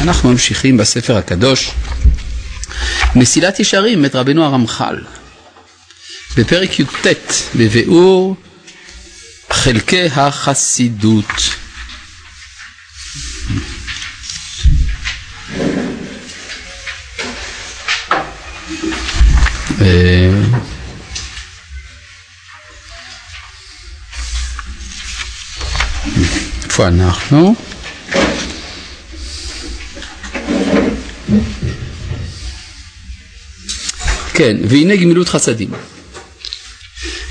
אנחנו ממשיכים בספר הקדוש, מסילת ישרים את רבנו הרמח"ל, בפרק י"ט, בביאור חלקי החסידות. אה, איפה אנחנו? כן, והנה גמילות חסדים.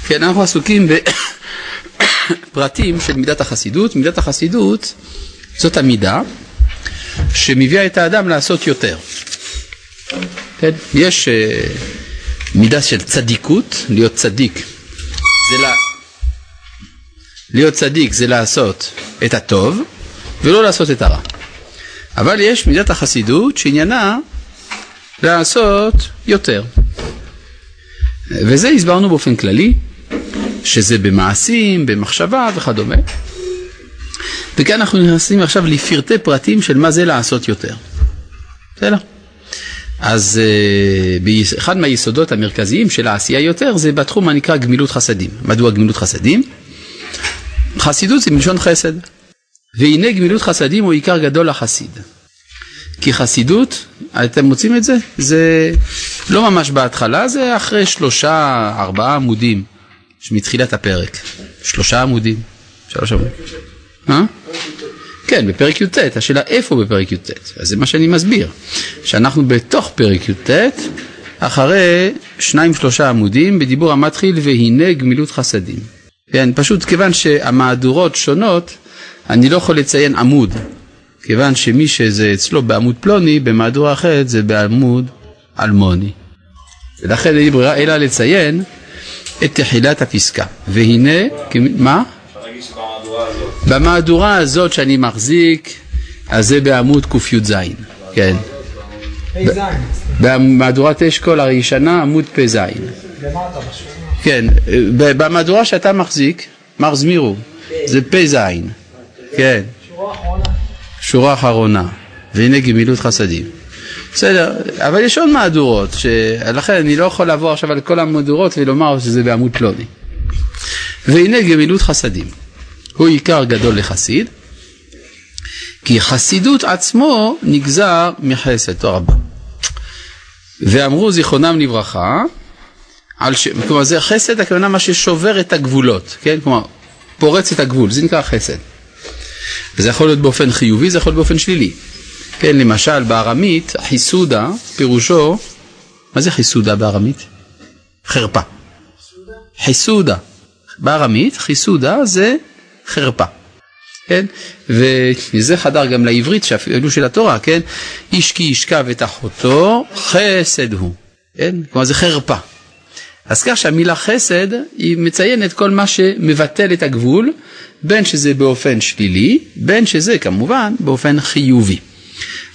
כן, אנחנו עסוקים בפרטים של מידת החסידות. מידת החסידות זאת המידה שמביאה את האדם לעשות יותר. כן, יש uh, מידה של צדיקות, להיות צדיק זה לה... להיות צדיק זה לעשות את הטוב ולא לעשות את הרע. אבל יש מידת החסידות שעניינה לעשות יותר. וזה הסברנו באופן כללי, שזה במעשים, במחשבה וכדומה. וכאן אנחנו נכנסים עכשיו לפרטי פרטים של מה זה לעשות יותר. בסדר? אז uh, אחד מהיסודות המרכזיים של העשייה יותר זה בתחום הנקרא גמילות חסדים. מדוע גמילות חסדים? חסידות זה מלשון חסד. והנה גמילות חסדים הוא עיקר גדול לחסיד. כי חסידות, אתם מוצאים את זה? זה לא ממש בהתחלה, זה אחרי שלושה, ארבעה עמודים מתחילת הפרק. שלושה עמודים. שלוש עמודים. אה? כן, בפרק י"ט, השאלה איפה בפרק י"ט? אז זה מה שאני מסביר, שאנחנו בתוך פרק י"ט, אחרי שניים שלושה עמודים, בדיבור המתחיל והנה גמילות חסדים. כן, פשוט כיוון שהמהדורות שונות, אני לא יכול לציין עמוד, כיוון שמי שזה אצלו בעמוד פלוני, במהדורה אחרת זה בעמוד אלמוני. ולכן אין ברירה אלא לציין את תחילת הפסקה. והנה, מה? במהדורה הזאת שאני מחזיק, אז זה בעמוד קי"ז, כן. במהדורת אשכול הישנה, עמוד פ"ז. כן, במהדורה שאתה מחזיק, מר זמירו, זה פ"ז, כן. שורה אחרונה, והנה גמילות חסדים. בסדר, אבל יש עוד מהדורות, לכן אני לא יכול לעבור עכשיו על כל המהדורות ולומר שזה בעמוד פלוני. והנה גמילות חסדים, הוא עיקר גדול לחסיד, כי חסידות עצמו נגזר מחסד, תודה רבה. ואמרו זיכרונם לברכה, על ש... כלומר זה חסד, הכוונה מה ששובר את הגבולות, כן? כלומר, פורץ את הגבול, זה נקרא חסד. וזה יכול להיות באופן חיובי, זה יכול להיות באופן שלילי. כן, למשל בארמית, חיסודה, פירושו, מה זה חיסודה בארמית? חרפה. חיסודה. בארמית, חיסודה זה חרפה. כן? וזה חדר גם לעברית שאפילו של התורה, כן? איש כי ישכב את אחותו, חסד הוא. כן? כלומר זה חרפה. אז כך שהמילה חסד היא מציינת כל מה שמבטל את הגבול, בין שזה באופן שלילי, בין שזה כמובן באופן חיובי.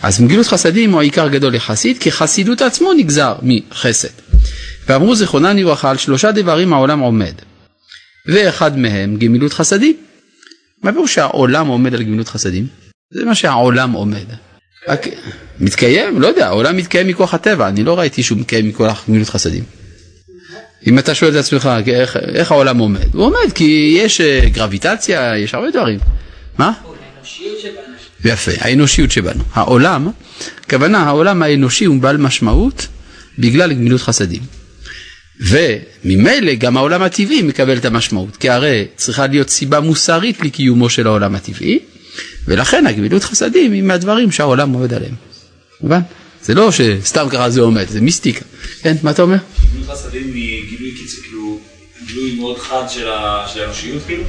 אז מגילות חסדים הוא העיקר גדול יחסית, כי חסידות עצמו נגזר מחסד. ואמרו זיכרונן לברכה על שלושה דברים העולם עומד. ואחד מהם גמילות חסדים. מה פירוש שהעולם עומד על גמילות חסדים? זה מה שהעולם עומד. מתקיים? לא יודע, העולם מתקיים מכוח הטבע, אני לא ראיתי שהוא מתקיים מכוח גמילות חסדים. אם אתה שואל את עצמך איך, איך העולם עומד, הוא עומד כי יש uh, גרביטציה, יש הרבה דברים. מה? יפה, האנושיות שבנו. העולם, הכוונה העולם האנושי הוא בעל משמעות בגלל גמילות חסדים. וממילא גם העולם הטבעי מקבל את המשמעות, כי הרי צריכה להיות סיבה מוסרית לקיומו של העולם הטבעי, ולכן הגמילות חסדים היא מהדברים שהעולם עומד עליהם. מובן? זה לא שסתם ככה זה עומד, זה מיסטיקה. כן, מה אתה אומר? גמילות חסדים היא גילוי קיצור, כאילו, גילוי מאוד חד של האנושיות, כאילו?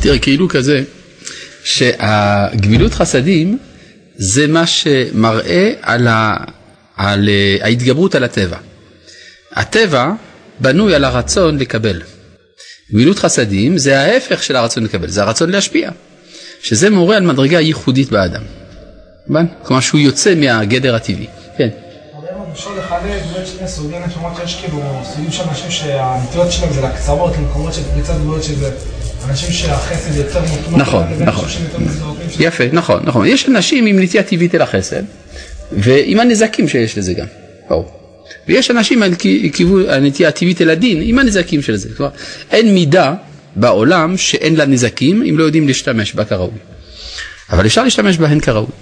תראה, כאילו כזה, שהגמילות חסדים זה מה שמראה על, ה, על ההתגברות על הטבע. הטבע בנוי על הרצון לקבל. גמילות חסדים זה ההפך של הרצון לקבל, זה הרצון להשפיע. שזה מורה על מדרגה ייחודית באדם. כלומר שהוא יוצא מהגדר הטבעי. כן. אפשר לחלק באמת שני סוגי נשמות שיש כאילו סוגים של אנשים שהנטיות שלהם זה לקצוות, למקומות של פריצת גבולות שזה אנשים שהחסד יותר מוטמע. נכון, נכון. יפה, נכון, נכון. יש אנשים עם נטייה טבעית אל החסד, ועם הנזקים שיש לזה גם, ברור. ויש אנשים כיוון הנטייה הטבעית אל הדין, עם הנזקים של זה. כלומר, אין מידה בעולם שאין לה נזקים אם לא יודעים להשתמש בה כראוי. אבל אפשר להשתמש בהן כראוי.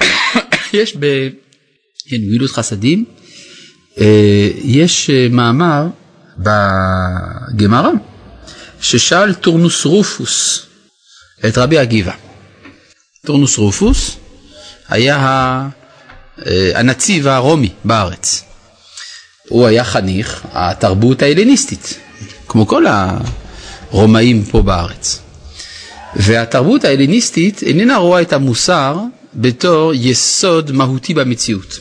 יש בגמילות חסדים, אה, יש אה, מאמר בגמרא ששאל טורנוס רופוס את רבי עקיבא. טורנוס רופוס היה אה, הנציב הרומי בארץ. הוא היה חניך התרבות ההלניסטית, כמו כל הרומאים פה בארץ. והתרבות ההלניסטית איננה רואה את המוסר בתור יסוד מהותי במציאות,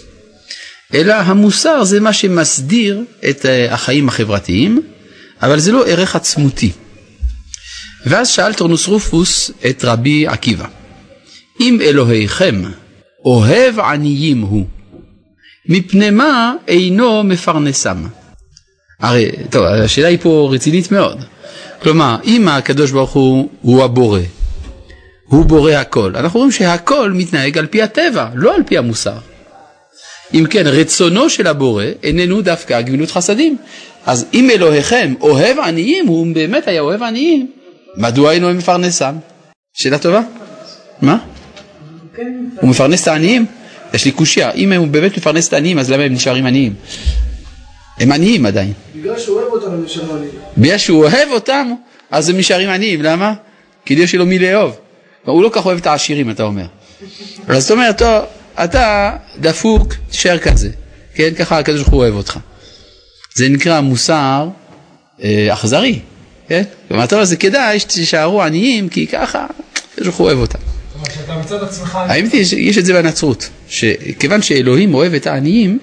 אלא המוסר זה מה שמסדיר את אה, החיים החברתיים, אבל זה לא ערך עצמותי. ואז שאל טורנוס רופוס את רבי עקיבא, אם אלוהיכם אוהב עניים הוא, מפני מה אינו מפרנסם? הרי, טוב, השאלה היא פה רצינית מאוד. כלומר, אם הקדוש ברוך הוא הוא הבורא, הוא בורא הכל, אנחנו רואים שהכל מתנהג על פי הטבע, לא על פי המוסר. אם כן, רצונו של הבורא איננו דווקא גמילות חסדים. אז אם אלוהיכם אוהב עניים, הוא באמת היה אוהב עניים, מדוע אינו מפרנסם? שאלה טובה. מה? הוא מפרנס את העניים? יש לי קושייה, אם הוא באמת מפרנס את העניים, אז למה הם נשארים עניים? הם עניים עדיין. בגלל שהוא בגלל שהוא אוהב אותם, אז הם נשארים עניים, למה? כי יש לו מי לאהוב. הוא לא כך אוהב את העשירים, אתה אומר. אז זאת אומרת, אתה דפוק, תישאר כזה. כן, ככה הקדוש ברוך הוא אוהב אותך. זה נקרא מוסר אה, אכזרי, כן? כלומר, טוב, זה כדאי שתישארו עניים, כי ככה הקדוש ברוך הוא אוהב אותם. האמת היא שיש את זה בנצרות, שכיוון שאלוהים אוהב את העניים,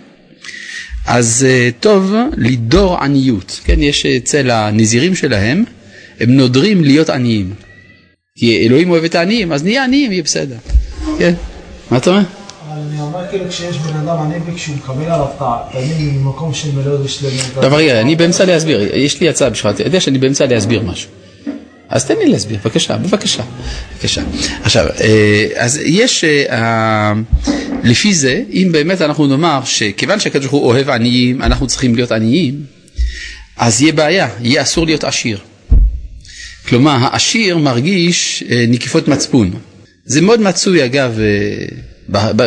אז uh, טוב לדור עניות, כן, יש אצל הנזירים שלהם, הם נודרים להיות עניים. כי אלוהים אוהב את העניים, אז נהיה עניים, יהיה בסדר. כן, מה אתה אומר? אני אומר כאילו כשיש בן אדם עני וכשהוא מקבל עליו את העניים ממקום של מלאות ושלמים. טוב רגע, אני באמצע להסביר, יש לי הצעה בשבילך, אתה יודע שאני באמצע להסביר משהו. אז תן לי להסביר, בבקשה, בבקשה, בבקשה. עכשיו, אה, אז יש, אה, לפי זה, אם באמת אנחנו נאמר שכיוון שהקדוש ברוך הוא אוהב עניים, אנחנו צריכים להיות עניים, אז יהיה בעיה, יהיה אסור להיות עשיר. כלומר, העשיר מרגיש אה, נקיפות מצפון. זה מאוד מצוי, אגב,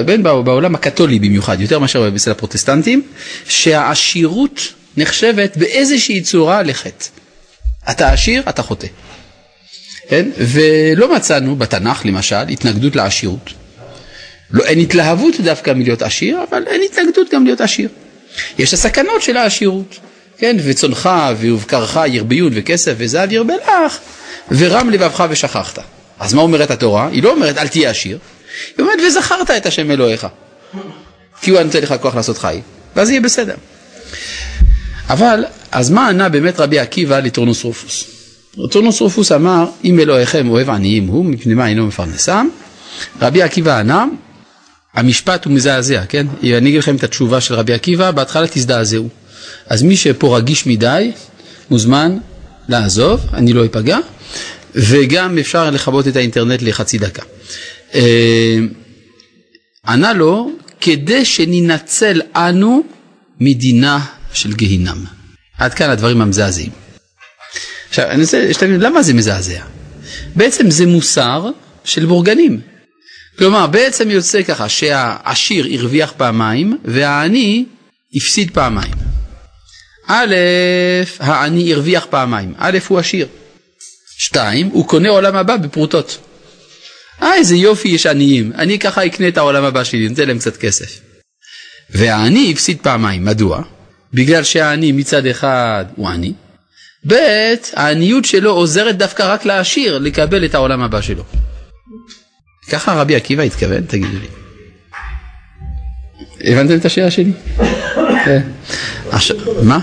בין בעולם הקתולי במיוחד, יותר מאשר אצל הפרוטסטנטים, שהעשירות נחשבת באיזושהי צורה לחטא. אתה עשיר, אתה חוטא. כן? ולא מצאנו בתנ"ך למשל התנגדות לעשירות. לא, אין התלהבות דווקא מלהיות עשיר, אבל אין התנגדות גם להיות עשיר. יש הסכנות של העשירות, כן? וצאנך ובקרך ירביון וכסף וזהב ירבה לך, ורם לבבך ושכחת. אז מה אומרת התורה? היא לא אומרת אל תהיה עשיר, היא אומרת וזכרת את השם אלוהיך, כי הוא נותן לך כוח לעשות חיל, ואז יהיה בסדר. אבל, אז מה ענה באמת רבי עקיבא לטורנוס רופוס? טורנוס רופוס אמר, אם אלוהיכם אוהב עניים הוא, מפני מה אינו מפרנסם. רבי עקיבא ענה, המשפט הוא מזעזע, כן? אני אגיד לכם את התשובה של רבי עקיבא, בהתחלה תזדעזעו. אז מי שפה רגיש מדי, מוזמן לעזוב, אני לא אפגע, וגם אפשר לכבות את האינטרנט לחצי דקה. אה, ענה לו, כדי שננצל אנו מדינה של גיהינם. עד כאן הדברים המזעזעים. עכשיו, אני רוצה שתבין למה זה מזעזע. בעצם זה מוסר של בורגנים. כלומר, בעצם יוצא ככה שהעשיר הרוויח פעמיים והעני הפסיד פעמיים. א', העני הרוויח פעמיים. א', הוא עשיר. שתיים, הוא קונה עולם הבא בפרוטות. אה, איזה יופי יש עניים. אני ככה אקנה את העולם הבא שלי, נותן להם קצת כסף. והעני הפסיד פעמיים. מדוע? בגלל שהעני מצד אחד הוא עני, ב', העניות שלו עוזרת דווקא רק לעשיר לקבל את העולם הבא שלו. ככה רבי עקיבא התכוון? תגידו לי. הבנתם את השאלה שלי? כן. עכשיו, מה?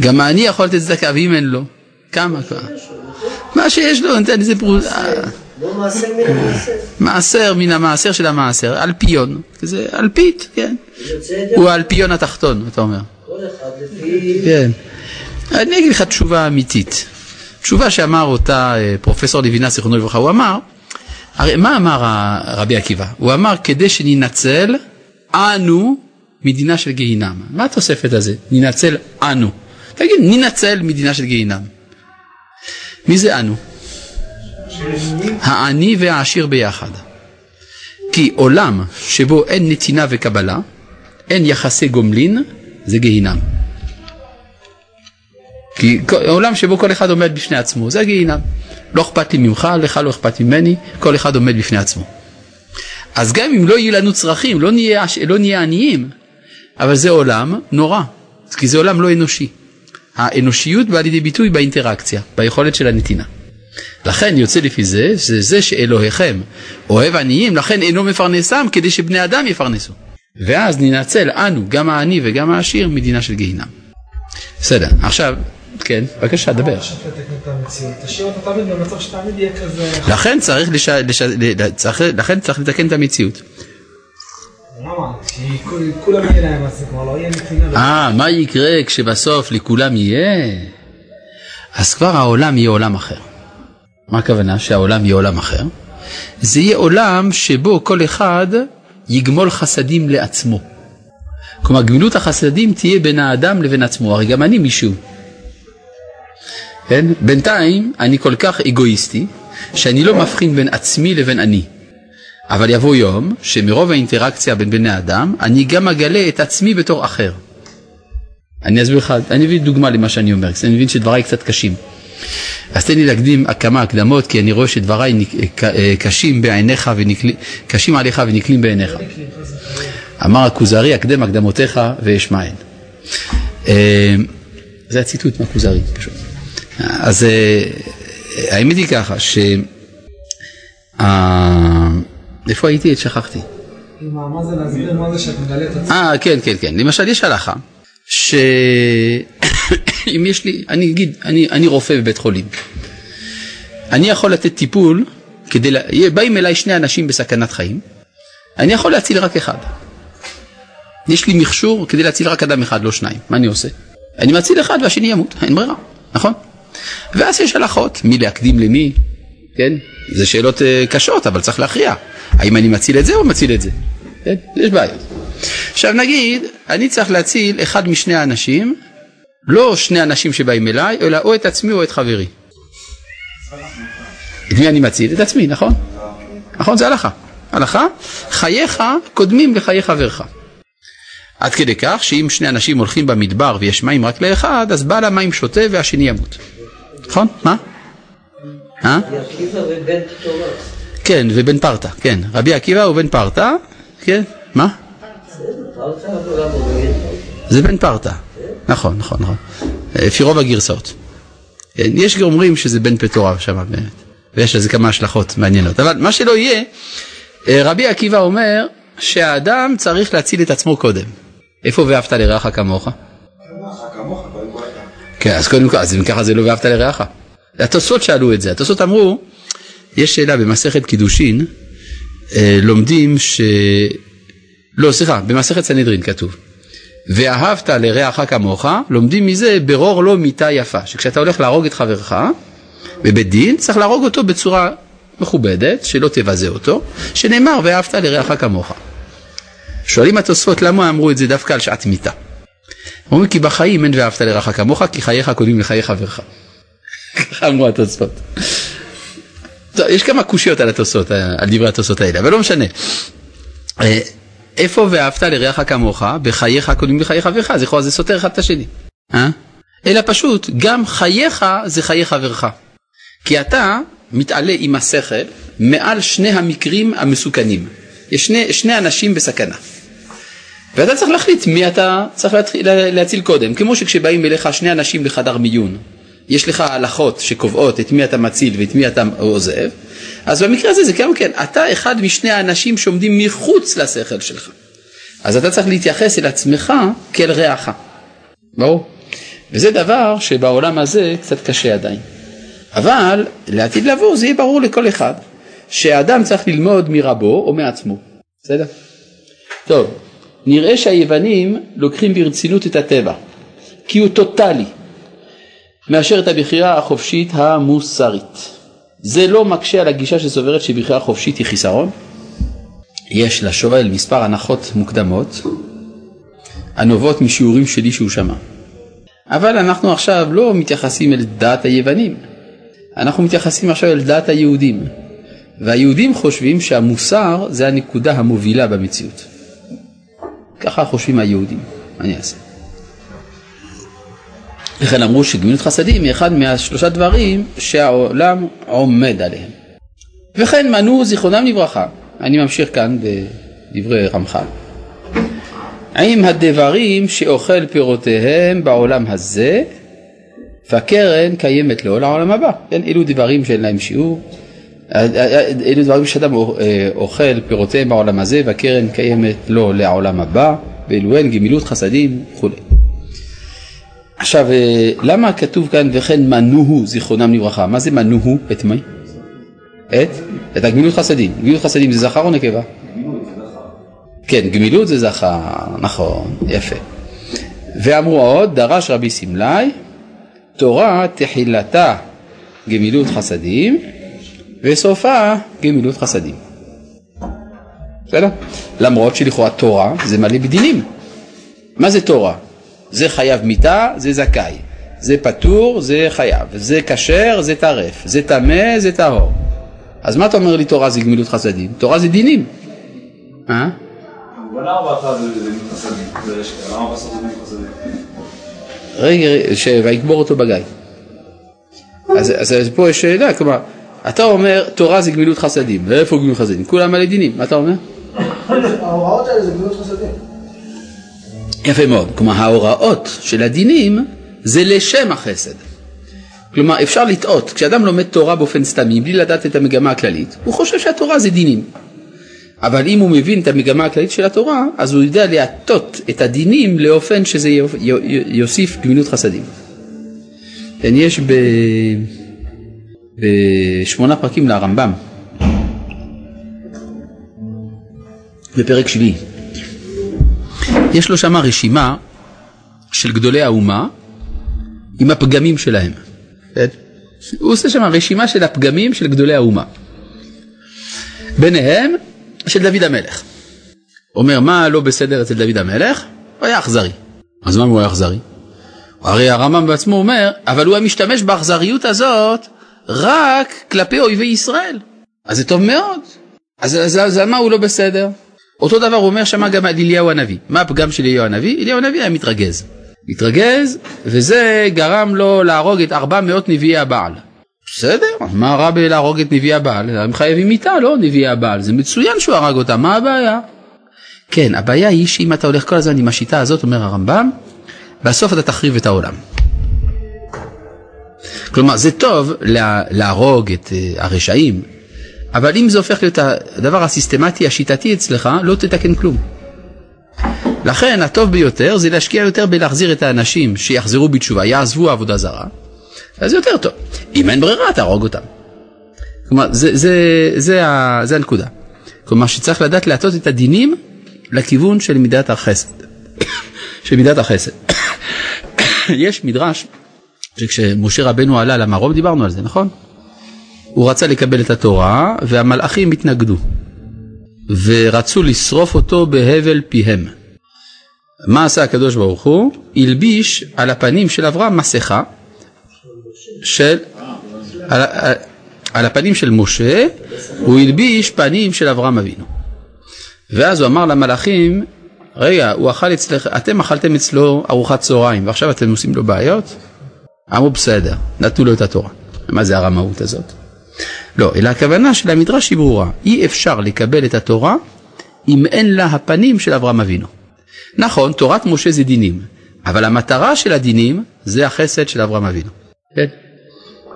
גם העני יכול לתת צדקה, ואם אין לו? כמה כבר? מה שיש לו, נותן איזה פרוט... מעשר מן המעשר של המעשר, אלפיון, זה אלפית, כן. הוא האלפיון התחתון, אתה אומר. כן. אני אגיד לך תשובה אמיתית. תשובה שאמר אותה אה, פרופסור לוינה, זיכרונו לברכה, הוא אמר, הרי מה אמר רבי עקיבא? הוא אמר כדי שננצל אנו מדינה של גיהינם. מה התוספת הזה? ננצל אנו. תגיד, ננצל מדינה של גיהינם. מי זה אנו? העני והעשיר ביחד. כי עולם שבו אין נתינה וקבלה, אין יחסי גומלין, זה גיהינם. כי עולם שבו כל אחד עומד בפני עצמו, זה הגיהינם. לא אכפת לי ממך, לך לא אכפת ממני, כל אחד עומד בפני עצמו. אז גם אם לא יהיו לנו צרכים, לא נהיה, לא נהיה עניים, אבל זה עולם נורא, כי זה עולם לא אנושי. האנושיות באה לידי ביטוי באינטראקציה, ביכולת של הנתינה. לכן יוצא לפי זה, זה זה שאלוהיכם אוהב עניים, לכן אינו מפרנסם כדי שבני אדם יפרנסו. ואז ננצל אנו, גם העני וגם העשיר, מדינה של גיהינם. בסדר, עכשיו, כן, בבקשה, דבר. לכן צריך, לש... לש... צריך... לכן צריך לתקן את המציאות. יהיה יהיה. אה, מה יקרה כשבסוף לכולם יהיה? אז כבר העולם יהיה עולם אחר. מה הכוונה שהעולם יהיה עולם אחר? זה יהיה עולם שבו כל אחד יגמול חסדים לעצמו. כלומר גמילות החסדים תהיה בין האדם לבין עצמו, הרי גם אני מישהו. כן? בינתיים אני כל כך אגואיסטי שאני לא מבחין בין עצמי לבין אני. אבל יבוא יום שמרוב האינטראקציה בין בני אדם אני גם אגלה את עצמי בתור אחר. אני אסביר לך, אני אביא דוגמה למה שאני אומר, אני מבין שדבריי קצת קשים. אז תן לי להקדים כמה הקדמות, כי אני רואה שדבריי אה, קשים בעיניך ונקלים, קשים עליך ונקלים בעיניך. אמר הכוזרי, הקדם הקדמותיך ואשמעאל. אה, זה הציטוט מהכוזרי פשוט. אז אה, האמת היא ככה, ש... איפה הייתי? שכחתי. מה זה להסביר מה זה שאת מגלה את עצמך? אה, כן, כן, כן. למשל, יש הלכה, שאם יש לי, אני אגיד, אני, אני רופא בבית חולים. אני יכול לתת טיפול, כדי, לה... באים אליי שני אנשים בסכנת חיים, אני יכול להציל רק אחד. יש לי מכשור כדי להציל רק אדם אחד, לא שניים. מה אני עושה? אני מציל אחד והשני ימות, אין ברירה, נכון? ואז יש הלכות, מי להקדים למי, כן? זה שאלות uh, קשות, אבל צריך להכריע. האם אני מציל את זה או מציל את זה? כן? יש בעיות. עכשיו נגיד, אני צריך להציל אחד משני האנשים, לא שני אנשים שבאים אליי, אלא או את עצמי או את חברי. את מי אני מציל? את עצמי, נכון? נכון, זה הלכה. הלכה, חייך קודמים לחיי חברך. עד כדי כך שאם שני אנשים הולכים במדבר ויש מים רק לאחד, אז בעל המים שותה והשני ימות. נכון? מה? אה? כן, ובן פרתא, כן. רבי עקיבא הוא בן פרתא, כן, מה? זה בן פרתא, נכון, נכון, נכון. לפי רוב הגרסאות. כן, יש אומרים שזה בן פטורה שם באמת, ויש לזה כמה השלכות מעניינות. אבל מה שלא יהיה, אה, רבי עקיבא אומר שהאדם צריך להציל את עצמו קודם. איפה ואהבת לרעך כמוך? כן, אז קודם כל, אז אם ככה זה לא ואהבת לרעך. התוספות שאלו את זה, התוספות אמרו, יש שאלה במסכת קידושין, אה, לומדים ש... לא, סליחה, במסכת סנהדרין כתוב. ואהבת לרעך כמוך, לומדים מזה ברור לו מיתה יפה, שכשאתה הולך להרוג את חברך בבית דין, צריך להרוג אותו בצורה מכובדת, שלא תבזה אותו, שנאמר ואהבת לרעך כמוך. שואלים התוספות למה אמרו את זה דווקא על שעת מיתה. אומרים כי בחיים אין ואהבת לרעך כמוך, כי חייך קודמים לחיי חברך. ככה אמרו התוספות. יש כמה קושיות על התוספות, על דברי התוספות האלה, אבל לא משנה. אה, איפה ואהבת לרעך כמוך, בחייך קודמים לחיי חברך, זכרו זה סותר אחד את השני. אה? אלא פשוט, גם חייך זה חיי חברך. כי אתה מתעלה עם השכל מעל שני המקרים המסוכנים. יש שני, שני אנשים בסכנה. ואתה צריך להחליט מי אתה צריך להתחיל, להציל קודם. כמו שכשבאים אליך שני אנשים לחדר מיון, יש לך הלכות שקובעות את מי אתה מציל ואת מי אתה עוזב, אז במקרה הזה זה גם כן, אתה אחד משני האנשים שעומדים מחוץ לשכל שלך. אז אתה צריך להתייחס אל עצמך כאל רעך. ברור? וזה דבר שבעולם הזה קצת קשה עדיין. אבל לעתיד לבוא זה יהיה ברור לכל אחד שהאדם צריך ללמוד מרבו או מעצמו. בסדר? טוב, נראה שהיוונים לוקחים ברצינות את הטבע, כי הוא טוטאלי. מאשר את הבחירה החופשית המוסרית. זה לא מקשה על הגישה שסוברת שבחירה חופשית היא חיסרון. יש לשואל מספר הנחות מוקדמות הנובעות משיעורים שלי שהוא שמע. אבל אנחנו עכשיו לא מתייחסים אל דעת היוונים, אנחנו מתייחסים עכשיו אל דעת היהודים. והיהודים חושבים שהמוסר זה הנקודה המובילה במציאות. ככה חושבים היהודים, מה אני אעשה? לכן אמרו שגמילות חסדים היא אחד מהשלושה דברים שהעולם עומד עליהם. וכן מנו זיכרונם לברכה, אני ממשיך כאן בדברי רמח"ל. עם הדברים שאוכל פירותיהם בעולם הזה, והקרן קיימת לעולם הבא. כן, אלו דברים שאין להם שיעור, אלו דברים שאדם אוכל פירותיהם בעולם הזה, והקרן קיימת לו לעולם הבא, ואלו הן גמילות חסדים וכולי. עכשיו, אה, למה כתוב כאן וכן מנוהו זיכרונם לברכה? מה זה מנוהו? את מי? את? את הגמילות חסדים. גמילות חסדים זה זכר או נקבה? כן, גמילות זה זכר, נכון, יפה. ואמרו עוד, דרש רבי סמלי, תורה תחילתה גמילות חסדים וסופה גמילות חסדים. בסדר? למרות שלכאורה תורה זה מלא בדינים. מה זה תורה? זה חייב מיתה, זה זכאי. זה פטור, זה חייב. זה כשר, זה טרף. זה טמא, זה טהור. אז מה אתה אומר לי תורה זה גמילות חסדים? תורה זה דינים. אה? רגע, ויקבור אותו בגיא. אז, פה יש שאלה, כלומר, אתה אומר תורה זה גמילות חסדים, ואיפה גמילות חסדים? כולם מלא דינים, מה אתה אומר? ההוראות האלה זה גמילות חסדים. יפה מאוד, כלומר ההוראות של הדינים זה לשם החסד. כלומר אפשר לטעות, כשאדם לומד תורה באופן סתמי בלי לדעת את המגמה הכללית, הוא חושב שהתורה זה דינים. אבל אם הוא מבין את המגמה הכללית של התורה, אז הוא יודע להטות את הדינים לאופן שזה יוסיף גמילות חסדים. כן, יש ב... בשמונה פרקים לרמב"ם, בפרק שביעי. יש לו שם רשימה של גדולי האומה עם הפגמים שלהם. כן? הוא עושה שם רשימה של הפגמים של גדולי האומה. ביניהם של דוד המלך. אומר מה לא בסדר אצל דוד המלך? הוא היה אכזרי. אז מה אם הוא היה אכזרי? הרי הרמב"ם בעצמו אומר, אבל הוא היה משתמש באכזריות הזאת רק כלפי אויבי ישראל. אז זה טוב מאוד. אז, אז, אז מה הוא לא בסדר? אותו דבר הוא אומר שמה גם על אליהו הנביא. מה הפגם של אליהו הנביא? אליהו הנביא היה מתרגז. מתרגז, וזה גרם לו להרוג את 400 נביאי הבעל. בסדר, מה רע בלהרוג את נביאי הבעל? הם חייבים מיתה, לא נביאי הבעל. זה מצוין שהוא הרג אותם, מה הבעיה? כן, הבעיה היא שאם אתה הולך כל הזמן עם השיטה הזאת, אומר הרמב"ם, בסוף אתה תחריב את העולם. כלומר, זה טוב להרוג את אה, הרשעים, אבל אם זה הופך להיות הדבר הסיסטמטי השיטתי אצלך, לא תתקן כלום. לכן הטוב ביותר זה להשקיע יותר בלהחזיר את האנשים שיחזרו בתשובה, יעזבו עבודה זרה, אז זה יותר טוב. אם אין ברירה, תהרוג אותם. כלומר, זה, זה, זה, זה, זה הנקודה. כלומר, שצריך לדעת להטות את הדינים לכיוון של מידת החסד. של מידת החסד. יש מדרש שכשמשה רבנו עלה למרום, דיברנו על זה, נכון? הוא רצה לקבל את התורה והמלאכים התנגדו ורצו לשרוף אותו בהבל פיהם. מה עשה הקדוש ברוך הוא? הלביש על הפנים של אברהם מסכה של... על, על, על הפנים של משה הוא הלביש פנים של אברהם אבינו. ואז הוא אמר למלאכים, רגע, הוא אכל אצלך, אתם אכלתם אצלו ארוחת צהריים ועכשיו אתם עושים לו בעיות? אמרו בסדר, נתנו לו את התורה. מה זה הרמאות הזאת? לא, אלא הכוונה של המדרש היא ברורה. אי אפשר לקבל את התורה אם אין לה הפנים של אברהם אבינו. נכון, תורת משה זה דינים, אבל המטרה של הדינים זה החסד של אברהם אבינו. כן.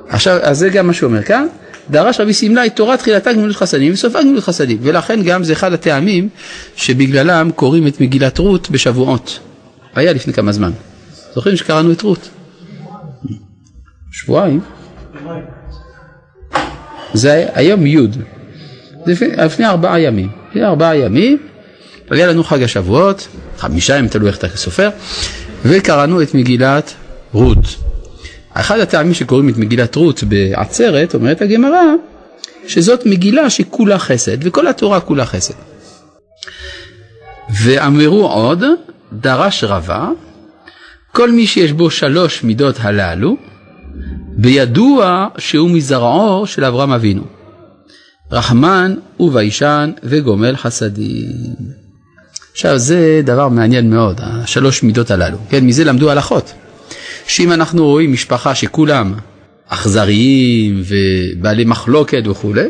עכשיו, אז זה גם מה שהוא אומר כאן, דרש רבי סמלי תורה תחילתה גמילות חסדים וסופה גמילות חסדים, ולכן גם זה אחד הטעמים שבגללם קוראים את מגילת רות בשבועות. היה לפני כמה זמן. זוכרים שקראנו את רות? שבועיים. זה היום י', לפני, ארבעה ימים. לפני ארבעה ימים היה לנו חג השבועות, חמישה ימים, תלוי איך אתה סופר, וקראנו את מגילת רות. אחד הטעמים שקוראים את מגילת רות בעצרת, אומרת הגמרא, שזאת מגילה שכולה חסד, וכל התורה כולה חסד. ואמרו עוד, דרש רבה, כל מי שיש בו שלוש מידות הללו, בידוע שהוא מזרעו של אברהם אבינו. רחמן וביישן וגומל חסדים. עכשיו זה דבר מעניין מאוד, השלוש מידות הללו, כן, מזה למדו הלכות. שאם אנחנו רואים משפחה שכולם אכזריים ובעלי מחלוקת וכולי,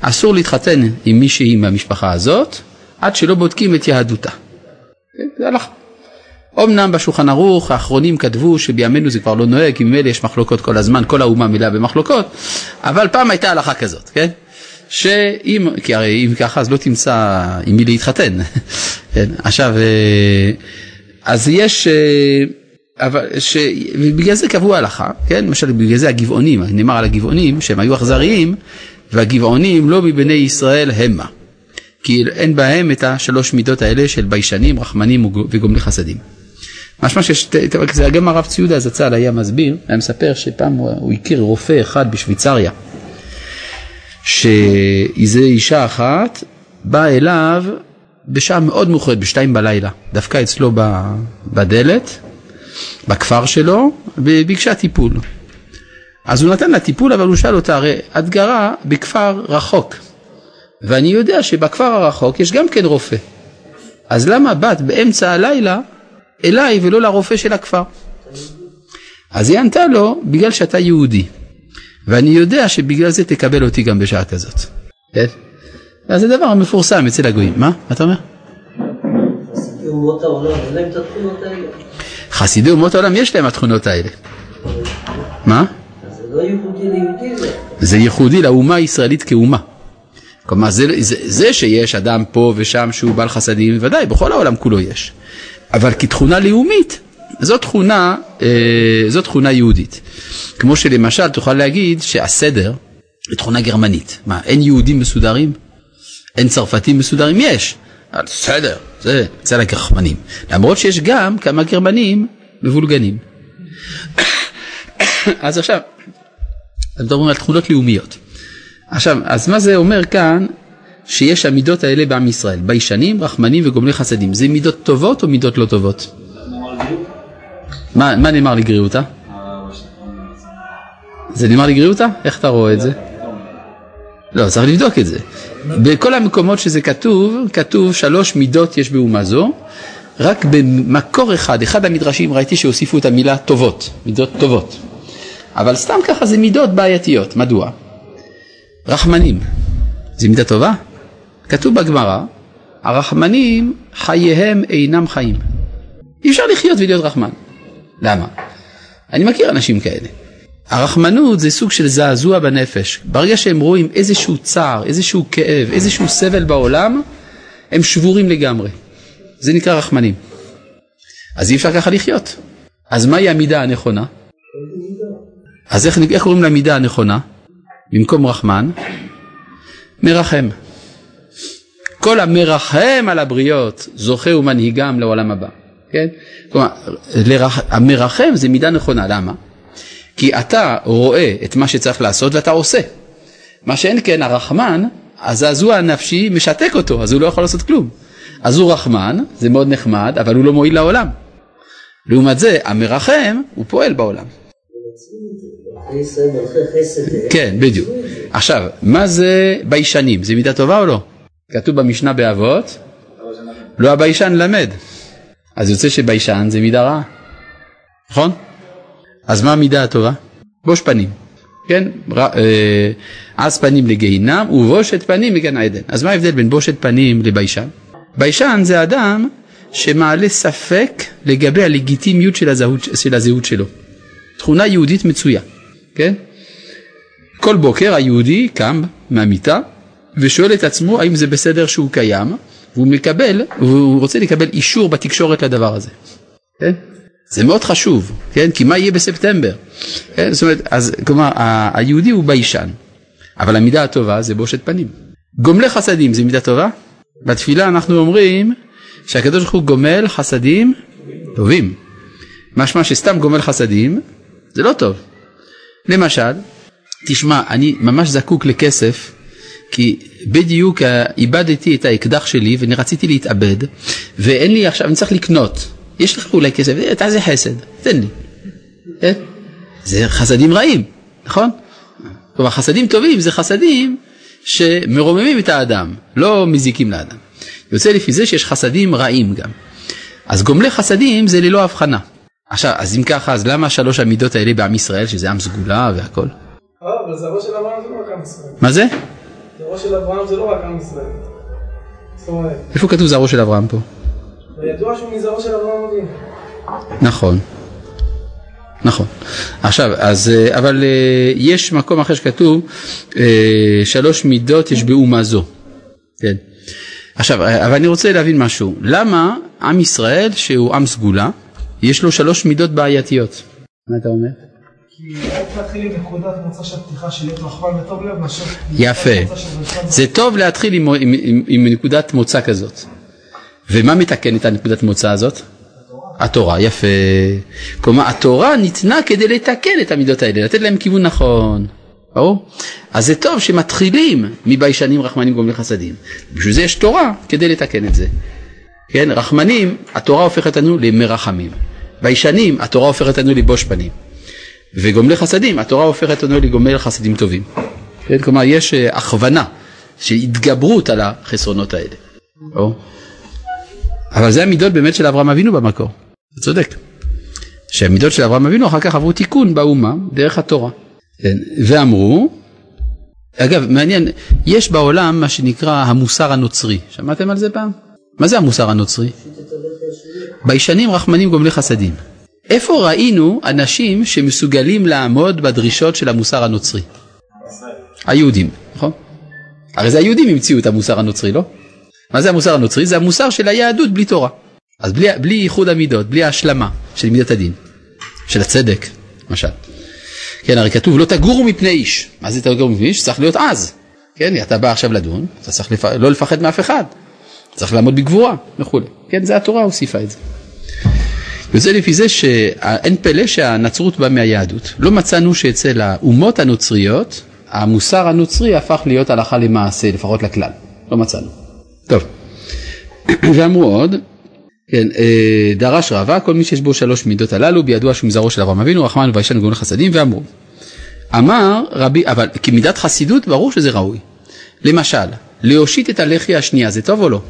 אסור להתחתן עם מישהי מהמשפחה הזאת עד שלא בודקים את יהדותה. כן, זה הלכה. אמנם בשולחן ערוך האחרונים כתבו שבימינו זה כבר לא נוהג, כי ממילא יש מחלוקות כל הזמן, כל האומה מלאה במחלוקות, אבל פעם הייתה הלכה כזאת, כן? שאם, כי הרי אם ככה אז לא תמצא עם מי להתחתן, כן? עכשיו, אה, אז יש, אה, אבל, שבגלל זה קבעו הלכה, כן? למשל בגלל זה הגבעונים, נאמר על הגבעונים שהם היו אכזריים, והגבעונים לא מבני ישראל המה. כי אין בהם את השלוש מידות האלה של ביישנים, רחמנים וגומלי חסדים. משמע שיש, גם הרב ציודה זצ"ל היה מסביר, היה מספר שפעם הוא הכיר רופא אחד בשוויצריה, שאיזה אישה אחת באה אליו בשעה מאוד מאוחרת, בשתיים בלילה, דווקא אצלו בדלת, בכפר שלו, וביקשה טיפול. אז הוא נתן לה טיפול, אבל הוא שאל אותה, הרי את גרה בכפר רחוק, ואני יודע שבכפר הרחוק יש גם כן רופא. אז למה באת באמצע הלילה אליי ולא לרופא של הכפר? אז היא ענתה לו, בגלל שאתה יהודי, ואני יודע שבגלל זה תקבל אותי גם בשעה כזאת. כן? אז זה דבר מפורסם אצל הגויים. מה? מה אתה אומר? חסידי אומות העולם יש להם התכונות האלה. מה? זה ייחודי לאומה הישראלית כאומה. כלומר זה, זה, זה שיש אדם פה ושם שהוא בעל חסדים, ודאי, בכל העולם כולו יש. אבל כתכונה לאומית, זו תכונה, אה, זו תכונה יהודית. כמו שלמשל תוכל להגיד שהסדר היא תכונה גרמנית. מה, אין יהודים מסודרים? אין צרפתים מסודרים? יש. בסדר, זה אצל הגרמנים. למרות שיש גם כמה גרמנים מבולגנים. אז עכשיו, מדברים על תכונות לאומיות. עכשיו, אז מה זה אומר כאן שיש המידות האלה בעם ישראל? ביישנים, רחמנים וגומלי חסדים. זה מידות טובות או מידות לא טובות? מה, מה נאמר לגריעותה? זה נאמר לגריעותה? איך אתה רואה את זה? לא, צריך לבדוק את זה. בכל המקומות שזה כתוב, כתוב שלוש מידות יש באומה זו, רק במקור אחד, אחד המדרשים ראיתי שהוסיפו את המילה טובות, מידות טובות. אבל סתם ככה זה מידות בעייתיות, מדוע? רחמנים, זה מידה טובה? כתוב בגמרא, הרחמנים חייהם אינם חיים. אי אפשר לחיות ולהיות רחמן. למה? אני מכיר אנשים כאלה. הרחמנות זה סוג של זעזוע בנפש. ברגע שהם רואים איזשהו צער, איזשהו כאב, איזשהו סבל בעולם, הם שבורים לגמרי. זה נקרא רחמנים. אז אי אפשר ככה לחיות. אז מהי המידה הנכונה? אז איך, איך קוראים למידה הנכונה? במקום רחמן? מרחם. כל המרחם על הבריות זוכה ומנהיגם לעולם הבא. כן? כלומר, לרח... המרחם זה מידה נכונה, למה? כי אתה רואה את מה שצריך לעשות ואתה עושה. מה שאין כן הרחמן, הזעזוע הנפשי משתק אותו, אז הוא לא יכול לעשות כלום. אז הוא רחמן, זה מאוד נחמד, אבל הוא לא מועיל לעולם. לעומת זה, המרחם, הוא פועל בעולם. כן, בדיוק. עכשיו, מה זה ביישנים? זה מידה טובה או לא? כתוב במשנה באבות, לא הביישן למד. אז יוצא שביישן זה מידה רעה, נכון? אז מה המידה הטובה? בוש פנים, כן? אה, עז פנים לגיהינם ובושת פנים מגן עדן. אז מה ההבדל בין בושת פנים לביישן? ביישן זה אדם שמעלה ספק לגבי הלגיטימיות של הזהות, של הזהות שלו. תכונה יהודית מצויה, כן? כל בוקר היהודי קם מהמיטה ושואל את עצמו האם זה בסדר שהוא קיים והוא מקבל, והוא רוצה לקבל אישור בתקשורת לדבר הזה, כן? זה מאוד חשוב, כן? כי מה יהיה בספטמבר? כן? זאת אומרת, אז כלומר, היהודי הוא ביישן, אבל המידה הטובה זה בושת פנים. גומלי חסדים זה מידה טובה? בתפילה אנחנו אומרים שהקדוש ברוך הוא גומל חסדים טובים. משמע שסתם גומל חסדים זה לא טוב. למשל, תשמע, אני ממש זקוק לכסף, כי בדיוק איבדתי את האקדח שלי ואני רציתי להתאבד, ואין לי עכשיו, אני צריך לקנות. יש לך אולי כסף, אה, תעשה חסד, תן לי. כן? זה חסדים רעים, נכון? כלומר חסדים טובים זה חסדים שמרוממים את האדם, לא מזיקים לאדם. יוצא לפי זה שיש חסדים רעים גם. אז גומלי חסדים זה ללא הבחנה. עכשיו, אז אם ככה, אז למה שלוש המידות האלה בעם ישראל, שזה עם סגולה והכל? זה זה. מה זה? הראש של אברהם זה לא רק עם ישראל. זאת אומרת, איפה כתוב זרעו של אברהם פה? ידוע שהוא מזרעו של אברהם אבינו. נכון. נכון. עכשיו, אז, אה, אבל אה, יש מקום אחר שכתוב, אה, שלוש מידות יש באומה זו. כן. עכשיו, אבל אני רוצה להבין משהו. למה עם ישראל, שהוא עם סגולה, יש לו שלוש מידות בעייתיות? מה אתה אומר? כי להתחיל עם נקודת מוצא של פתיחה של להיות רחמן וטוב לב מאשר... יפה. זה טוב להתחיל עם, עם, עם, עם נקודת מוצא כזאת. ומה מתקן את הנקודת מוצא הזאת? התורה, יפה. כלומר, התורה ניתנה כדי לתקן את המידות האלה, לתת להם כיוון נכון. ברור? אז זה טוב שמתחילים מביישנים רחמנים גומלי חסדים. בשביל זה יש תורה כדי לתקן את זה. כן, רחמנים, התורה הופכת לנו למרחמים. ביישנים, התורה הופכת לנו לבוש פנים. וגומלי חסדים, התורה הופכת לנו לגומלי חסדים טובים. כן, כלומר, יש אה, הכוונה של התגברות על החסרונות האלה. ברור? אבל זה המידות באמת של אברהם אבינו במקור, אתה צודק. שהמידות של אברהם אבינו אחר כך עברו תיקון באומה דרך התורה. כן, ואמרו, אגב מעניין, יש בעולם מה שנקרא המוסר הנוצרי, שמעתם על זה פעם? מה זה המוסר הנוצרי? ביישנים רחמנים גומלי חסדים. איפה ראינו אנשים שמסוגלים לעמוד בדרישות של המוסר הנוצרי? היהודים, נכון? הרי זה היהודים המציאו את המוסר הנוצרי, לא? מה זה המוסר הנוצרי? זה המוסר של היהדות בלי תורה. אז בלי, בלי איחוד המידות, בלי ההשלמה של מידת הדין, של הצדק, למשל. כן, הרי כתוב לא תגורו מפני איש. מה זה תגורו מפני איש? צריך להיות עז. כן, אתה בא עכשיו לדון, אתה צריך לפ... לא לפחד מאף אחד. צריך לעמוד בגבורה וכולי. כן, זה התורה הוסיפה את זה. יוצא לפי זה שאין פלא שהנצרות באה מהיהדות. לא מצאנו שאצל האומות הנוצריות, המוסר הנוצרי הפך להיות הלכה למעשה, לפחות לכלל. לא מצאנו. טוב, ואמרו עוד, כן, אה, דרש רבה, כל מי שיש בו שלוש מידות הללו, בידוע שהוא מזרעו של אברהם אבינו, רחמן וישן וגאון חסדים, ואמרו, אמר רבי, אבל כמידת חסידות ברור שזה ראוי. למשל, להושיט את הלחי השנייה, זה טוב או לא?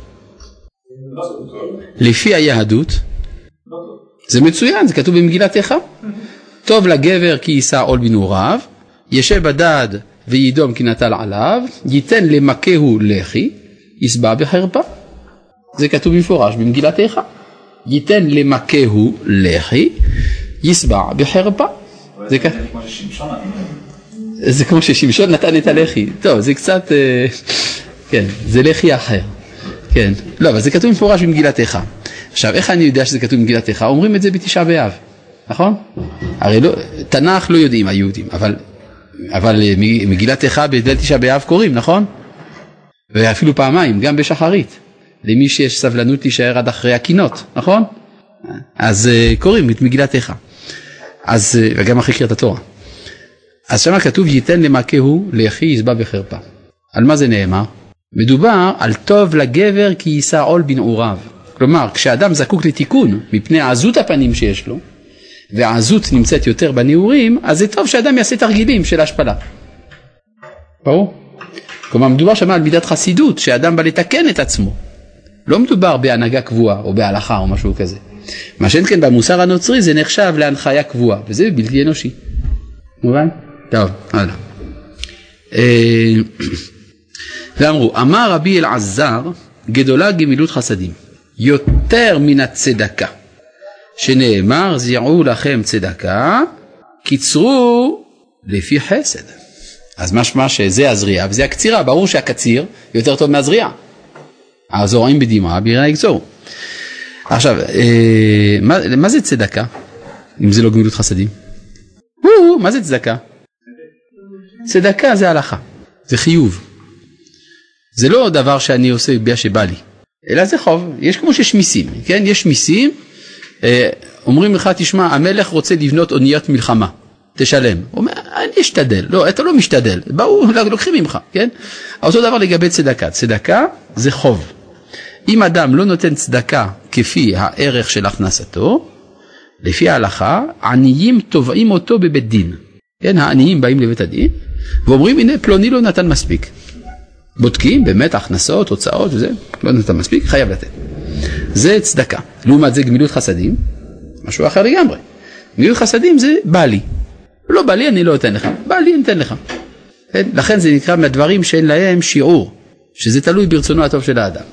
לפי היהדות, זה מצוין, זה כתוב במגילת איכה. טוב לגבר כי יישא עול בנעוריו, ישב בדד וידום כי נטל עליו, ייתן למכהו לחי, ישבע בחרפה. זה כתוב במפורש במגילת איכה. ייתן למכהו לחי, ישבע בחרפה. זה. כמו זה כמו ששמשון נתן את הלחי. טוב, זה קצת... אה, כן, זה לחי אחר. כן. לא, אבל זה כתוב במפורש במגילת איכה. עכשיו, איך אני יודע שזה כתוב במגילת איכה? אומרים את זה בתשעה באב, נכון? הרי לא, תנ"ך לא יודעים היהודים, אבל, אבל אה, מגילת איכה בליל תשעה באב קוראים, נכון? ואפילו פעמיים, גם בשחרית. למי שיש סבלנות להישאר עד אחרי הקינות, נכון? אז uh, קוראים את מגילת איכה. אז, uh, וגם אחרי קריאת התורה. אז שמה כתוב ייתן למכהו ליחי יסבע בחרפה. על מה זה נאמר? מדובר על טוב לגבר כי יישא עול בנעוריו. כלומר, כשאדם זקוק לתיקון מפני עזות הפנים שיש לו, והעזות נמצאת יותר בנעורים, אז זה טוב שאדם יעשה תרגילים של השפלה. ברור? כלומר, מדובר שם על מידת חסידות, שאדם בא לתקן את עצמו. לא מדובר בהנהגה קבועה או בהלכה או משהו כזה. מה שאין כן במוסר הנוצרי זה נחשב להנחיה קבועה, וזה בלתי אנושי. מובן? טוב, הלאה. אה, ואמרו, אמר רבי אלעזר, גדולה גמילות חסדים, יותר מן הצדקה, שנאמר, זיעו לכם צדקה, קיצרו לפי חסד. אז משמע שזה הזריעה וזה הקצירה, ברור שהקציר יותר טוב מהזריעה. הזורעים בדמעה בירה יגזור. עכשיו, אה, מה, מה זה צדקה, אם זה לא גמילות חסדים? הוא, מה זה צדקה? צדקה זה הלכה, זה חיוב. זה לא דבר שאני עושה בגלל שבא לי, אלא זה חוב. יש כמו שיש מיסים, כן? יש מיסים, אה, אומרים לך, תשמע, המלך רוצה לבנות אוניית מלחמה. תשלם. הוא אומר, אני אשתדל. לא, אתה לא משתדל, באו, לוקחים ממך, כן? אותו דבר לגבי צדקה. צדקה זה חוב. אם אדם לא נותן צדקה כפי הערך של הכנסתו, לפי ההלכה, עניים תובעים אותו בבית דין. כן, העניים באים לבית הדין ואומרים, הנה פלוני לא נתן מספיק. בודקים באמת הכנסות, הוצאות וזה, לא נתן מספיק, חייב לתת. זה צדקה. לעומת זה גמילות חסדים, משהו אחר לגמרי. גמילות חסדים זה בא לי. לא בא לי, אני לא אתן לך. בא לי, אני אתן לך. כן? לכן זה נקרא מהדברים שאין להם שיעור, שזה תלוי ברצונו הטוב של האדם.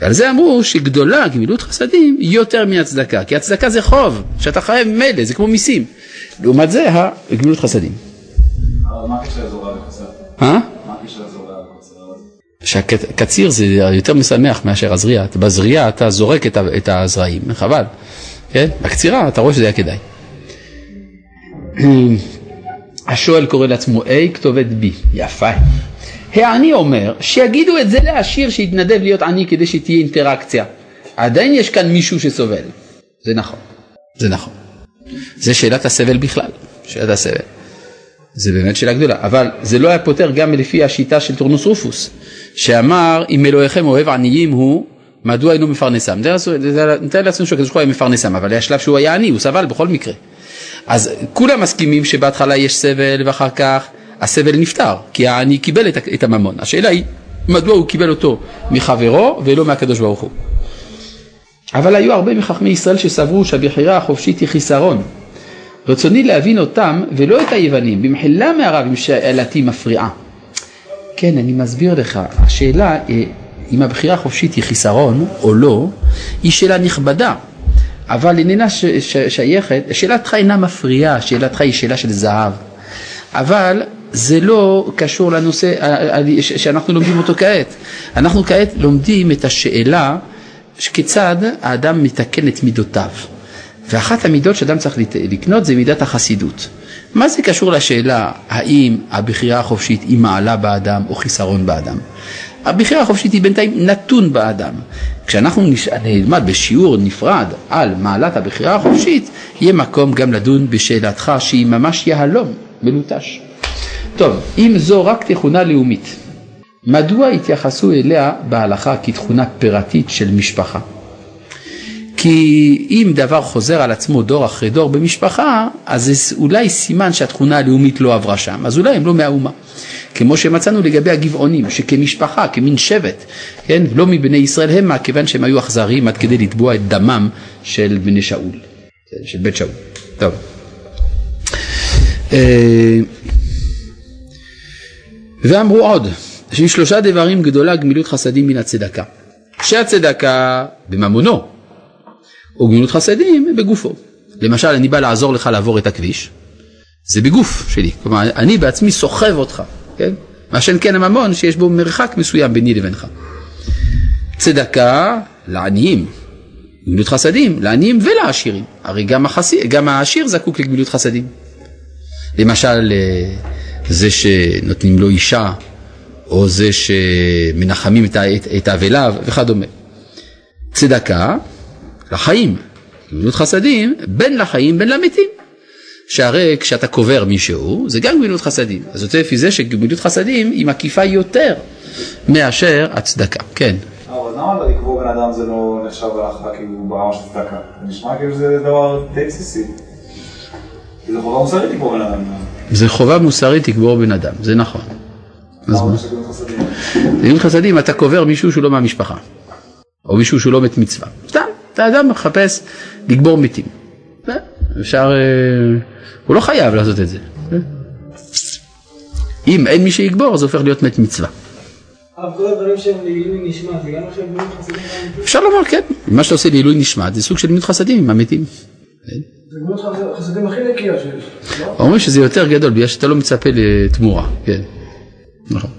ועל זה אמרו שגדולה גמילות חסדים יותר מהצדקה, כי הצדקה זה חוב, שאתה חייב מילא, זה כמו מיסים. לעומת זה הגמילות חסדים. אבל מה הקשר לזורע וחסר? שהקציר זה יותר משמח מאשר הזריעה, בזריעה אתה זורק את הזרעים, חבל, כן? בקצירה אתה רואה שזה היה כדאי. השואל קורא לעצמו A כתובת B, יפה. העני אומר שיגידו את זה לעשיר שיתנדב להיות עני כדי שתהיה אינטראקציה. עדיין יש כאן מישהו שסובל. זה נכון, זה נכון. זה שאלת הסבל בכלל, שאלת הסבל. זה באמת שאלה גדולה, אבל זה לא היה פותר גם לפי השיטה של טורנוס רופוס, שאמר אם אלוהיכם אוהב עניים הוא, מדוע אינו מפרנסם? נתאר לעצמנו שהקדוש ברוך הוא היה מפרנסם, אבל היה שלב שהוא היה עני, הוא סבל בכל מקרה. אז כולם מסכימים שבהתחלה יש סבל ואחר כך הסבל נפתר, כי העני קיבל את, את הממון. השאלה היא, מדוע הוא קיבל אותו מחברו ולא מהקדוש ברוך הוא? אבל היו הרבה מחכמי ישראל שסברו שהבחירה החופשית היא חיסרון. רצוני להבין אותם ולא את היוונים, במחילה מהרב אם שאלתי מפריעה. כן, אני מסביר לך, השאלה אה, אם הבחירה החופשית היא חיסרון או לא, היא שאלה נכבדה, אבל איננה ש- ש- שייכת, שאלתך אינה מפריעה, שאלתך היא שאלה של זהב, אבל זה לא קשור לנושא ה- ה- ש- שאנחנו לומדים אותו כעת. אנחנו כעת לומדים את השאלה כיצד האדם מתקן את מידותיו. ואחת המידות שאדם צריך לקנות זה מידת החסידות. מה זה קשור לשאלה האם הבחירה החופשית היא מעלה באדם או חיסרון באדם? הבחירה החופשית היא בינתיים נתון באדם. כשאנחנו נלמד בשיעור נפרד על מעלת הבחירה החופשית, יהיה מקום גם לדון בשאלתך שהיא ממש יהלום, מלוטש. טוב, אם זו רק תכונה לאומית, מדוע התייחסו אליה בהלכה כתכונה פירתית של משפחה? כי אם דבר חוזר על עצמו דור אחרי דור במשפחה, אז זה אולי סימן שהתכונה הלאומית לא עברה שם, אז אולי הם לא מהאומה. כמו שמצאנו לגבי הגבעונים, שכמשפחה, כמין שבט, כן, לא מבני ישראל המה, כיוון שהם היו אכזריים עד כדי לתבוע את דמם של בני שאול, של בית שאול. טוב. אה, ואמרו עוד, שלושה דברים גדולה גמילות חסדים מן הצדקה. שהצדקה בממונו, או גמילות חסדים בגופו. למשל, אני בא לעזור לך לעבור את הכביש, זה בגוף שלי, כלומר, אני בעצמי סוחב אותך, כן? מה שאין כן הממון שיש בו מרחק מסוים ביני לבינך. צדקה לעניים, גמילות חסדים, לעניים ולעשירים, הרי גם, החסי, גם העשיר זקוק לגמילות חסדים. למשל, אה, זה שנותנים לו אישה, או זה שמנחמים את ה- את- את אבליו וכדומה. צדקה לחיים, גמילות חסדים בין לחיים בין למתים. שהרי כשאתה קובר מישהו זה גם גמילות חסדים, אז יוצא לפי זה שגמילות חסדים היא מקיפה יותר מאשר הצדקה, כן. אבל למה לקבור בן אדם זה לא נחשב הלכה כאילו ברמה של צדקה? זה נשמע כאילו זה דבר די בסיסי. זה חובה מוסרית לקבור בן אדם. זה חובה מוסרית לקבור בן אדם, זה נכון. אז מה חסדים אתה קובר מישהו שהוא לא מהמשפחה, או מישהו שהוא לא מת מצווה, סתם, אתה אדם מחפש לקבור מתים. זה, אפשר, אה, הוא לא חייב לעשות את זה. זה. אם אין מי שיקבור זה הופך להיות מת מצווה. אפשר לומר כן, מה שאתה עושה לעילוי נשמת זה סוג של גמילות חסדים עם המתים. כן? לא? אומרים שזה יותר גדול בגלל שאתה לא מצפה לתמורה, כן, נכון.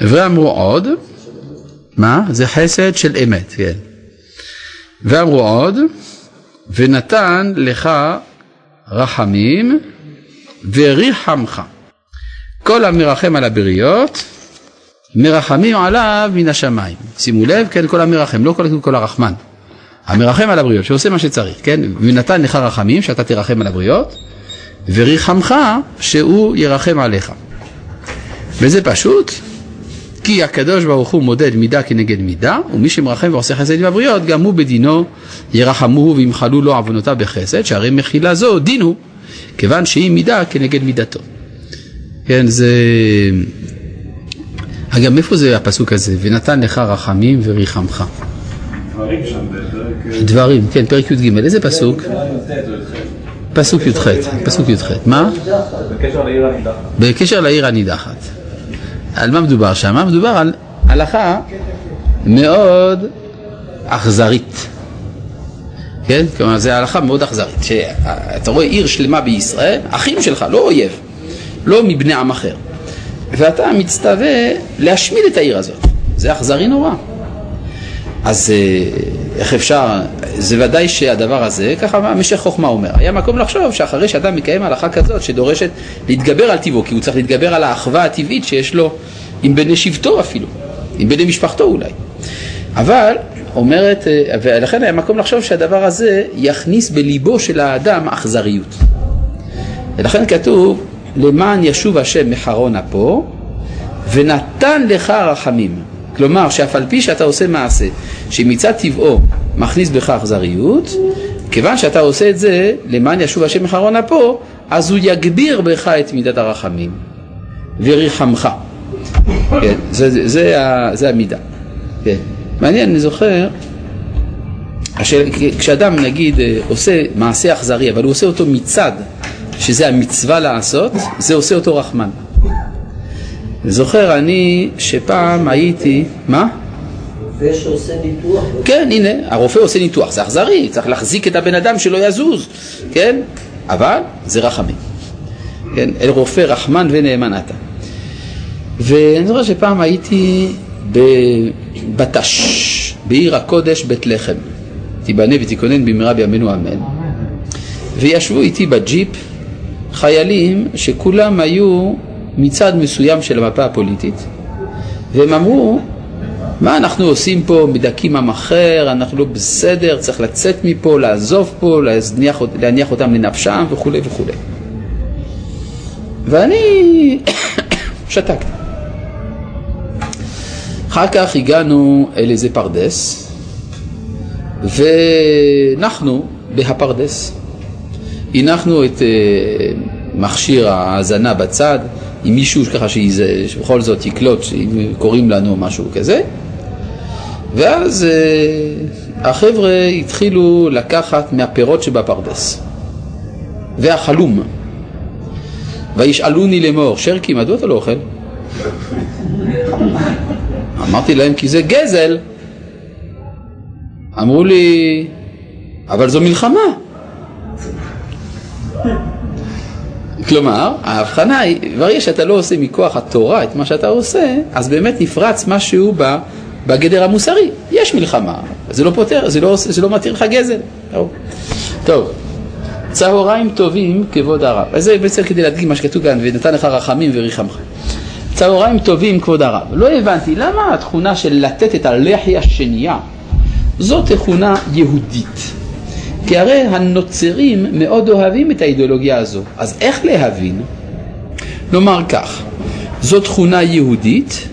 ואמרו עוד, מה? זה חסד של אמת, כן. ואמרו עוד, ונתן לך רחמים וריחמך. כל המרחם על הבריות, מרחמים עליו מן השמיים. שימו לב, כן, כל המרחם, לא כל, כל הרחמן. המרחם על הבריות, שעושה מה שצריך, כן? ונתן לך רחמים, שאתה תרחם על הבריות, וריחמך שהוא ירחם עליך. וזה פשוט, כי הקדוש ברוך הוא מודד מידה כנגד מידה, ומי שמרחם ועושה חסד עם הבריות, גם הוא בדינו ירחמוהו וימחלו לו עוונותיו בחסד, שהרי מחילה זו דין הוא, כיוון שהיא מידה כנגד מידתו. כן, זה... אגב, מאיפה זה הפסוק הזה? ונתן לך רחמים וריחמך. דברים שם בפרק... דברים, כן, פרק י"ג, איזה פסוק? פסוק י"ח, פסוק י"ח. מה? בקשר לעיר הנידחת. על מה מדובר שם? מדובר על הלכה מאוד אכזרית. כן? כלומר, זו הלכה מאוד אכזרית. שאתה רואה עיר שלמה בישראל, אחים שלך, לא אויב, לא מבני עם אחר. ואתה מצטווה להשמיד את העיר הזאת. זה אכזרי נורא. אז אה, איך אפשר, זה ודאי שהדבר הזה, ככה משך חוכמה אומר, היה מקום לחשוב שאחרי שאדם מקיים הלכה כזאת שדורשת להתגבר על טיבו, כי הוא צריך להתגבר על האחווה הטבעית שיש לו עם בני שבטו אפילו, עם בני משפחתו אולי. אבל, אומרת, ולכן היה מקום לחשוב שהדבר הזה יכניס בליבו של האדם אכזריות. ולכן כתוב, למען ישוב השם מחרון אפו, ונתן לך רחמים. כלומר, שאף על פי שאתה עושה מעשה שמצד טבעו מכניס בך אכזריות, כיוון שאתה עושה את זה למען ישוב השם מחרון אפו, אז הוא יגביר בך את מידת הרחמים וריחמך. כן, זה, זה, זה, זה המידה. כן. מעניין, אני זוכר, השאל, כשאדם נגיד עושה מעשה אכזרי, אבל הוא עושה אותו מצד שזה המצווה לעשות, זה עושה אותו רחמן. זוכר אני שפעם הייתי, מה? רופא שעושה ניתוח. כן, הנה, הרופא עושה ניתוח, זה אכזרי, צריך להחזיק את הבן אדם שלא יזוז, כן? אבל זה רחמים. כן, אל רופא רחמן ונאמן אתה. ואני זוכר שפעם הייתי בבטש, בעיר הקודש בית לחם. תיבנה ותיכונן במהרה בימינו אמן. וישבו איתי בג'יפ חיילים שכולם היו מצד מסוים של המפה הפוליטית והם אמרו מה אנחנו עושים פה, מדכאים עם אחר, אנחנו לא בסדר, צריך לצאת מפה, לעזוב פה, להניח, להניח אותם לנפשם וכולי וכולי. ואני שתקתי. אחר כך הגענו אל איזה פרדס, ונחנו בהפרדס. הנחנו את uh, מכשיר ההאזנה בצד, עם מישהו ככה שבכל זאת יקלוט אם קוראים לנו משהו כזה, ואז uh, החבר'ה התחילו לקחת מהפירות שבפרדס. והחלום, וישאלוני לאמור, שרקי, מדוע אתה לא אוכל? אמרתי להם, כי זה גזל. אמרו לי, אבל זו מלחמה. כלומר, ההבחנה היא, ברגע שאתה לא עושה מכוח התורה את מה שאתה עושה, אז באמת נפרץ משהו בגדר המוסרי. יש מלחמה, זה לא פותר, זה לא, זה לא מתיר לך גזל. טוב, צהריים טובים כבוד הרב. אז זה בעצם כדי להדגים מה שכתוב כאן, ונתן לך רחמים וריחמך. צהריים טובים כבוד הרב. לא הבנתי, למה התכונה של לתת את הלחי השנייה זאת תכונה יהודית? כי הרי הנוצרים מאוד אוהבים את האידיאולוגיה הזו. אז איך להבין? נאמר כך, זו תכונה יהודית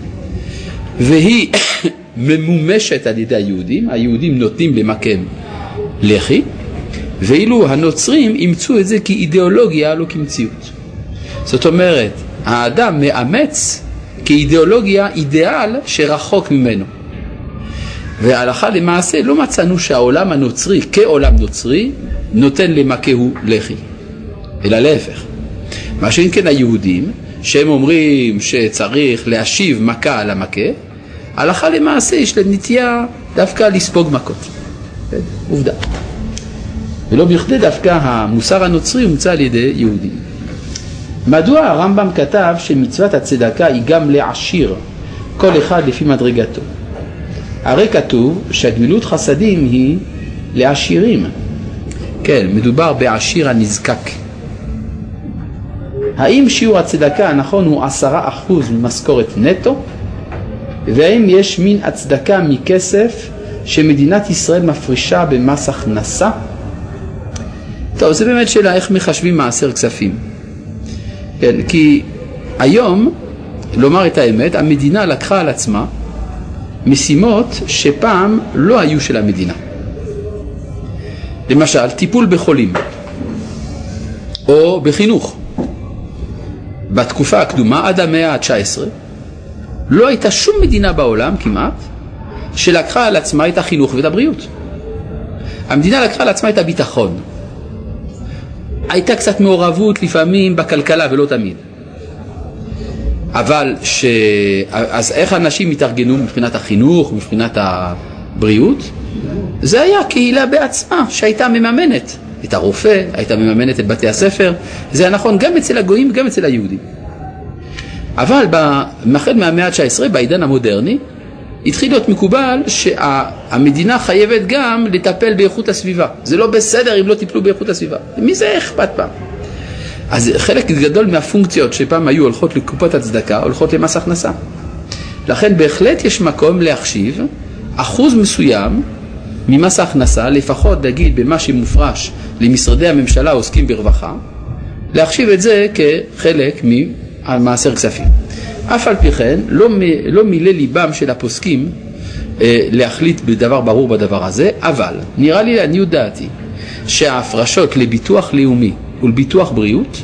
והיא ממומשת על ידי היהודים, היהודים נותנים למקם לחי, ואילו הנוצרים אימצו את זה כאידיאולוגיה, לא כמציאות. זאת אומרת, האדם מאמץ כאידיאולוגיה אידיאל שרחוק ממנו. והלכה למעשה לא מצאנו שהעולם הנוצרי כעולם נוצרי נותן למכהו לחי, אלא להפך. מה שאם כן היהודים, שהם אומרים שצריך להשיב מכה על המכה, הלכה למעשה יש להם נטייה דווקא לספוג מכות. עובדה. ולא בכדי דווקא המוסר הנוצרי הומצא על ידי יהודים. מדוע הרמב"ם כתב שמצוות הצדקה היא גם לעשיר, כל אחד לפי מדרגתו? הרי כתוב שהגמילות חסדים היא לעשירים. כן, מדובר בעשיר הנזקק. האם שיעור הצדקה הנכון הוא עשרה אחוז ממשכורת נטו? והאם יש מין הצדקה מכסף שמדינת ישראל מפרישה במס הכנסה? טוב, זה באמת שאלה איך מחשבים מעשר כספים. כן, כי היום, לומר את האמת, המדינה לקחה על עצמה משימות שפעם לא היו של המדינה. למשל, טיפול בחולים, או בחינוך. בתקופה הקדומה, עד המאה ה-19, לא הייתה שום מדינה בעולם כמעט שלקחה על עצמה את החינוך ואת הבריאות. המדינה לקחה על עצמה את הביטחון. הייתה קצת מעורבות לפעמים בכלכלה ולא תמיד. אבל ש... אז איך אנשים התארגנו מבחינת החינוך, מבחינת הבריאות? זה היה קהילה בעצמה שהייתה מממנת את הרופא, הייתה מממנת את בתי הספר, זה היה נכון גם אצל הגויים וגם אצל היהודים. אבל החל מהמאה ה-19, בעידן המודרני, התחיל להיות מקובל שהמדינה חייבת גם לטפל באיכות הסביבה. זה לא בסדר אם לא טיפלו באיכות הסביבה. מי זה אכפת פעם? אז חלק גדול מהפונקציות שפעם היו הולכות לקופת הצדקה, הולכות למס הכנסה. לכן בהחלט יש מקום להחשיב אחוז מסוים ממס ההכנסה, לפחות נגיד במה שמופרש למשרדי הממשלה העוסקים ברווחה, להחשיב את זה כחלק ממעשר כספים. אף על פי כן, לא, לא מילא ליבם של הפוסקים אה, להחליט בדבר ברור בדבר הזה, אבל נראה לי לעניות דעתי שההפרשות לביטוח לאומי ולביטוח בריאות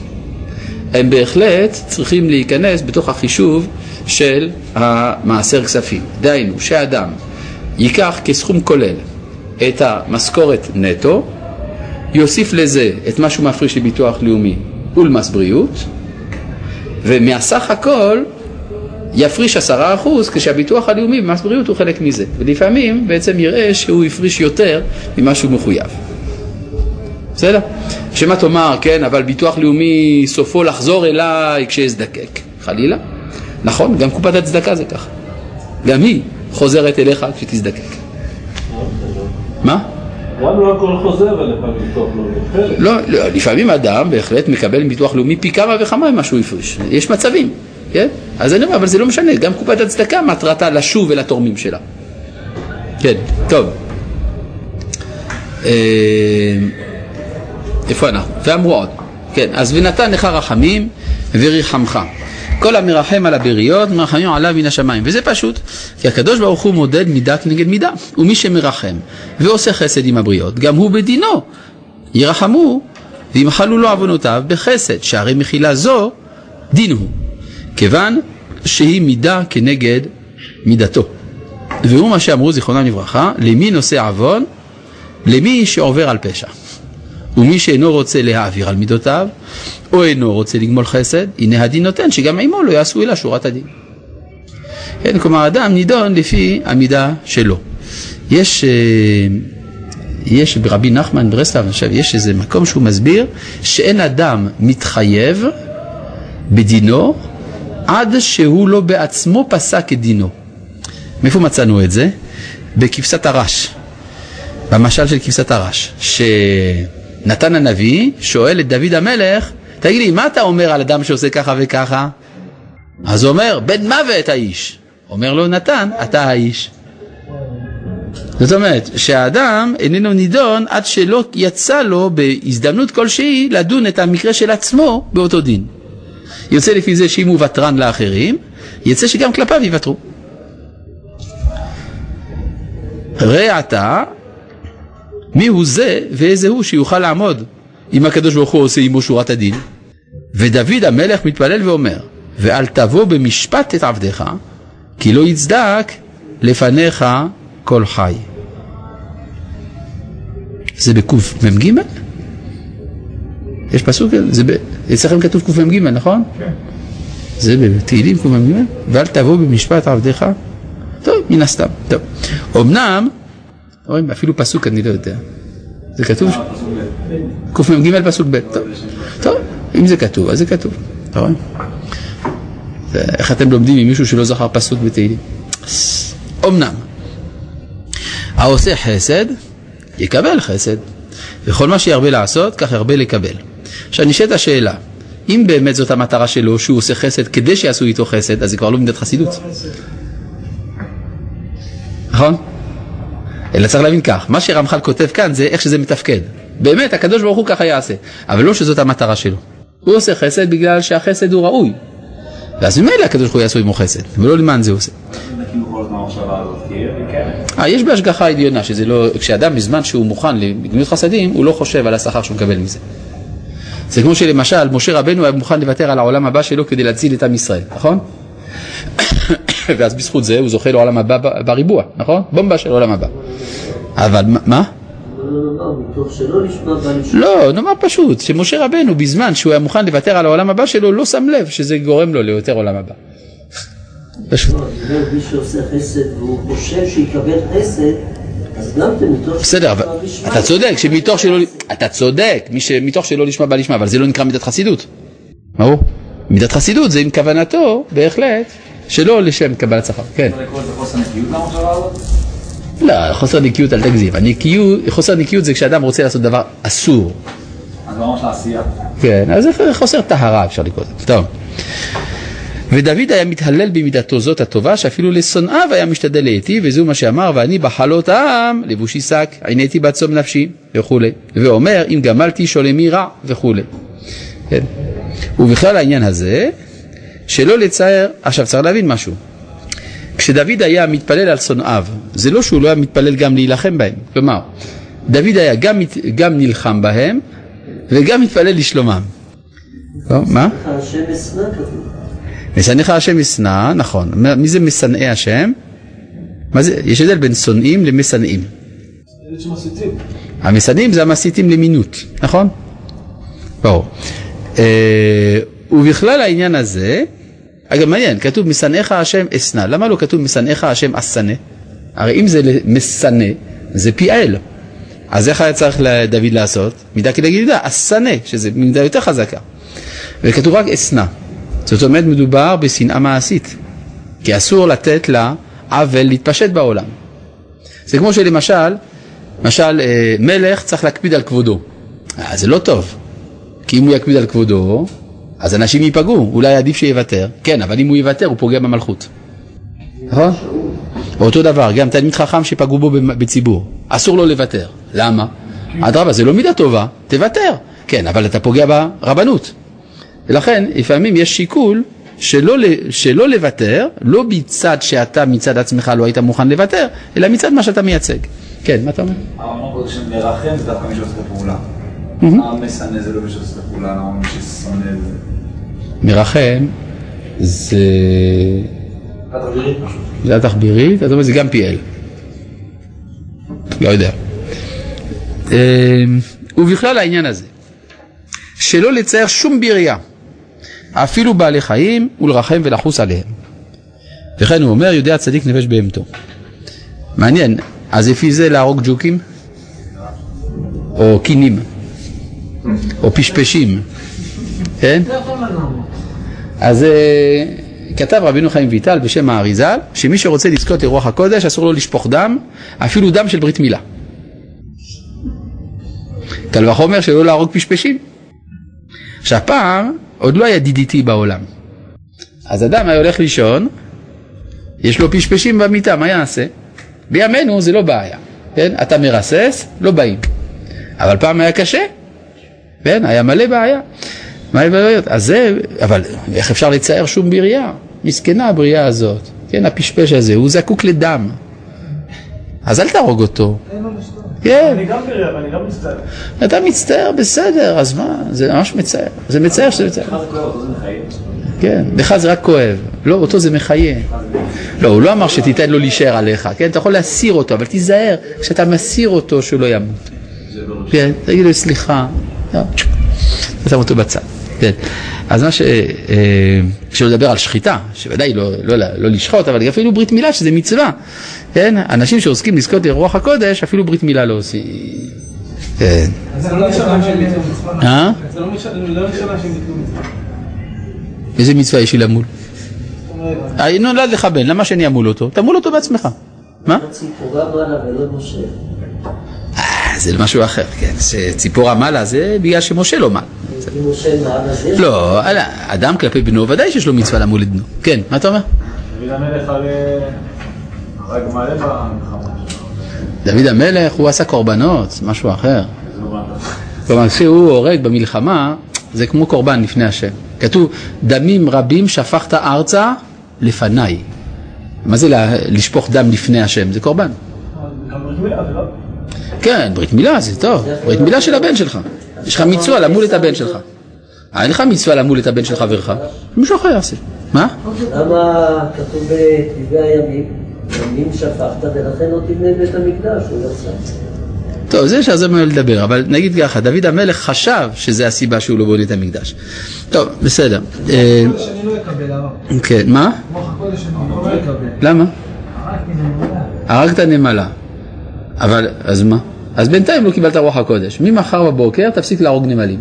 הם בהחלט צריכים להיכנס בתוך החישוב של המעשר כספים. דהיינו, שאדם ייקח כסכום כולל את המשכורת נטו, יוסיף לזה את מה שהוא מפריש לביטוח לאומי ולמס בריאות, ומהסך הכל יפריש עשרה אחוז כשהביטוח הלאומי במס בריאות הוא חלק מזה ולפעמים בעצם יראה שהוא הפריש יותר ממה שהוא מחויב בסדר? שמא תאמר, כן, אבל ביטוח לאומי סופו לחזור אליי כשיזדקק חלילה נכון, גם קופת הצדקה זה ככה גם היא חוזרת אליך כשתזדקק מה? גם לא הכל חוזר אליך מביטוח לאומי, לא, לא, לפעמים אדם בהחלט מקבל מביטוח לאומי פי כמה וכמה ממה שהוא הפריש, יש מצבים כן? אז אני אומר, אבל זה לא משנה, גם קופת הצדקה מטרתה לשוב אל התורמים שלה. כן, טוב. איפה אנחנו? ואמרו עוד. כן, אז ונתן לך רחמים וריחמך. כל המרחם על הבריות, מרחמים עליו מן השמיים. וזה פשוט, כי הקדוש ברוך הוא מודד מידה כנגד מידה. ומי שמרחם ועושה חסד עם הבריות, גם הוא בדינו. ירחמו וימחלו לו עוונותיו בחסד, שהרי מחילה זו דין הוא. כיוון שהיא מידה כנגד מידתו. והוא מה שאמרו זיכרונם לברכה, למי נושא עוון? למי שעובר על פשע. ומי שאינו רוצה להעביר על מידותיו, או אינו רוצה לגמול חסד, הנה הדין נותן שגם עמו לא יעשו אלא שורת הדין. כן, כלומר, אדם נידון לפי המידה שלו. יש, אה, יש ברבי נחמן ברסלב, עכשיו, יש איזה מקום שהוא מסביר שאין אדם מתחייב בדינו עד שהוא לא בעצמו פסק את דינו. מאיפה מצאנו את זה? בכבשת הרש, במשל של כבשת הרש, שנתן הנביא שואל את דוד המלך, תגיד לי, מה אתה אומר על אדם שעושה ככה וככה? אז הוא אומר, בן מוות האיש. אומר לו נתן, אתה האיש. זאת אומרת, שהאדם איננו נידון עד שלא יצא לו בהזדמנות כלשהי לדון את המקרה של עצמו באותו דין. יוצא לפי זה שאם הוא ותרן לאחרים, יצא שגם כלפיו יוותרו. ראה אתה, מי הוא זה ואיזה הוא שיוכל לעמוד אם הקדוש ברוך הוא עושה עמו שורת הדין. ודוד המלך מתפלל ואומר, ואל תבוא במשפט את עבדיך, כי לא יצדק לפניך כל חי. זה בקמ"ג? יש פסוק, זה ב... אצלכם כתוב קמ"ג, נכון? כן. זה בתהילים קמ"ג, ואל תבוא במשפט עבדיך. טוב, מן הסתם. טוב. אמנם, רואים, אפילו פסוק אני לא יודע. זה כתוב? קמ"ג פסוק ב'. טוב. טוב, אם זה כתוב, אז זה כתוב. אתה רואה? איך אתם לומדים ממישהו שלא זכר פסוק בתהילים? אמנם, העושה חסד, יקבל חסד. וכל מה שירבה לעשות, כך ירבה לקבל. עכשיו נשאלת השאלה, אם באמת זאת המטרה שלו, שהוא עושה חסד כדי שיעשו איתו חסד, אז זה כבר לא מידת חסידות. נכון? אלא צריך להבין כך, מה שרמח"ל כותב כאן זה איך שזה מתפקד. באמת, הקדוש ברוך הוא ככה יעשה. אבל לא שזאת המטרה שלו. הוא עושה חסד בגלל שהחסד הוא ראוי. ואז ממילא הקדוש ברוך הוא יעשו עמו חסד, ולא למען זה הוא עושה. אה, יש בהשגחה עליונה, שזה לא, כשאדם בזמן שהוא מוכן לגמילות חסדים, הוא לא חושב על השכר שהוא מקבל מזה. זה כמו שלמשל, משה רבנו היה מוכן לוותר על העולם הבא שלו כדי להציל את עם ישראל, נכון? ואז בזכות זה הוא זוכה לעולם הבא בריבוע, נכון? בומבה של עולם הבא. אבל מה-? לא, מתוך נאמר פשוט, שמשה רבנו בזמן שהוא היה מוכן לוותר על העולם הבא שלו, לא שם לב שזה גורם לו ליותר עולם הבא. פשוט. לא, אני אומר, מי שעושה חסד והוא חושב שיקבל חסד, אז גם מתוך... בסדר, אבל אתה צודק, שמתוך שלא. אתה צודק, מי שמתוך שלא לשמה בא לשמה, אבל זה לא נקרא מידת חסידות. ברור. מידת חסידות זה עם כוונתו, בהחלט, שלא לשם קבלת שכר, כן. הזאת? לא, חוסר נקיות אל תגזים. חוסר נקיות זה כשאדם רוצה לעשות דבר אסור. אז ממש לעשייה. כן, אז זה חוסר טהרה אפשר לקרוא לזה. טוב. ודוד היה מתהלל במידתו זאת הטובה שאפילו לשונאיו היה משתדל להיטיב וזהו מה שאמר ואני בחלות העם לבושי שק עיניתי בצום נפשי וכולי ואומר אם גמלתי שולמי רע וכולי. כן. ובכלל העניין הזה שלא לצייר, עכשיו צריך להבין משהו כשדוד היה מתפלל על שונאיו זה לא שהוא לא היה מתפלל גם להילחם בהם כלומר דוד היה גם, גם נלחם בהם וגם מתפלל לשלומם. לא, מה? משנאיך השם ישנא, נכון. מי זה משנאי השם? מה זה? יש הבדל בין שונאים למשנאים. המשנאים זה המסיתים למינות, נכון? ברור. אה, ובכלל העניין הזה, אגב מעניין, כתוב משנאיך השם אשנא, למה לא כתוב משנאיך השם אשנא? הרי אם זה משנא, זה פי אל. אז איך היה צריך לדוד לעשות? מידה כנגד מידה, אשנא, שזה מידה יותר חזקה. וכתוב רק אשנא. זאת אומרת מדובר בשנאה מעשית, כי אסור לתת לה עוול להתפשט בעולם. זה כמו שלמשל, למשל אה, מלך צריך להקפיד על כבודו. אה, זה לא טוב, כי אם הוא יקפיד על כבודו, אז אנשים ייפגעו, אולי עדיף שיוותר. כן, אבל אם הוא יוותר הוא פוגע במלכות. נכון? אותו דבר, גם תלמיד חכם שפגעו בו בציבור, אסור לו לוותר. למה? אדרבה, זה לא מידה טובה, תוותר. כן, אבל אתה פוגע ברבנות. ולכן לפעמים יש שיקול שלא, שלא לוותר, לא מצד שאתה מצד עצמך לא היית מוכן לוותר, אלא מצד מה שאתה מייצג. כן, מה אתה אומר? אמרנו קודם שמרחם זה דווקא מי שעושה את הפעולה. המשנא זה לא הפעולה, למה מי ששונא זה... מרחם זה... התחבירית פשוט. זה התחבירית, אתה אומר זה גם פיאל. לא יודע. אמ, ובכלל העניין הזה, שלא לצייר שום בריה, אפילו בעלי חיים, ולרחם ולחוס עליהם. וכן הוא אומר, יודע צדיק נפש בהמתו. מעניין, אז לפי זה להרוג ג'וקים? או קינים? או פשפשים? כן? אז אה, כתב רבינו חיים ויטל בשם האריזל, שמי שרוצה לזכות לרוח הקודש אסור לו לשפוך דם, אפילו דם של ברית מילה. קל וחומר שלא להרוג פשפשים. עכשיו פעם עוד לא היה DDT בעולם. אז אדם היה הולך לישון, יש לו פשפשים במיטה, מה יעשה? בימינו זה לא בעיה, כן? אתה מרסס, לא באים. אבל פעם היה קשה, כן? היה מלא בעיה. מה הבעיות? אז זה, אבל איך אפשר לצייר שום בריאה? מסכנה הבריאה הזאת, כן, הפשפש הזה, הוא זקוק לדם. אז אל תהרוג אותו. כן, אני גם בריאה ואני גם מצטער. אתה מצטער, בסדר, אז מה? זה ממש מצער. זה מצער שזה מצער. כן, לך זה רק כואב, לא, אותו זה מחיה. לא, הוא לא אמר שתיתן לו להישאר עליך, כן, אתה יכול להסיר אותו, אבל תיזהר, כשאתה מסיר אותו שהוא לא ימות. כן, תגיד לו סליחה, שם אותו בצד. כן, אז מה ש... אה, שלא לדבר על שחיטה, שוודאי לא, לא, לא לשחוט, אבל אפילו ברית מילה שזה מצווה. כן, אנשים שעוסקים לזכות לרוח הקודש, אפילו ברית מילה לא עושים. כן. זה לא ראשונה שהם ביטלו מצווה. אה? זה לא ראשונה לא ראשונה שהם ביטלו מצווה. איזה מצווה יש לי למול? אה, נולד לך בן, למה שאני אמול אותו? תמול אותו בעצמך. מה? ולא משה. זה משהו אחר, כן. שציפורה מעלה זה בגלל שמשה לא מעל. אם משה מעלה יש... לא, אדם כלפי בנו ודאי שיש לו מצווה למול את בנו. כן, מה אתה אומר? דוד המלך הרי מלא במלחמה. דוד המלך הוא עשה קורבנות, משהו אחר. כלומר, כשהוא הורג במלחמה, זה כמו קורבן לפני השם. כתוב, דמים רבים שפכת ארצה לפניי. מה זה לשפוך דם לפני השם? זה קורבן. כן, ברית מילה זה טוב, ברית מילה של הבן שלך. יש לך מצווה למול את הבן שלך. אה, אין לך מצווה למול את הבן של חברך, מישהו אחר יעשה. מה? למה כתוב בטבעי הימים, ימים שפכת ולכן לא תבנה בית המקדש, הוא יצא. טוב, זה שעזר ממנו לדבר, אבל נגיד ככה, דוד המלך חשב שזה הסיבה שהוא לא בונה את המקדש. טוב, בסדר. אה, הקודש אני לא אקבל, הרב. כן, מה? רוח הקודש אני לא אקבל. למה? הרגתי נמלה. הרגת נמלה. אבל, אז מה? אז בינתיים לא קיבלת רוח הקודש. ממחר בבוקר תפסיק להרוג נמלים.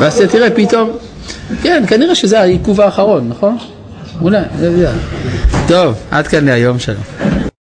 ואז תראה פתאום, כן, כנראה שזה העיכוב האחרון, נכון? אולי. טוב, עד כאן להיום, שלום.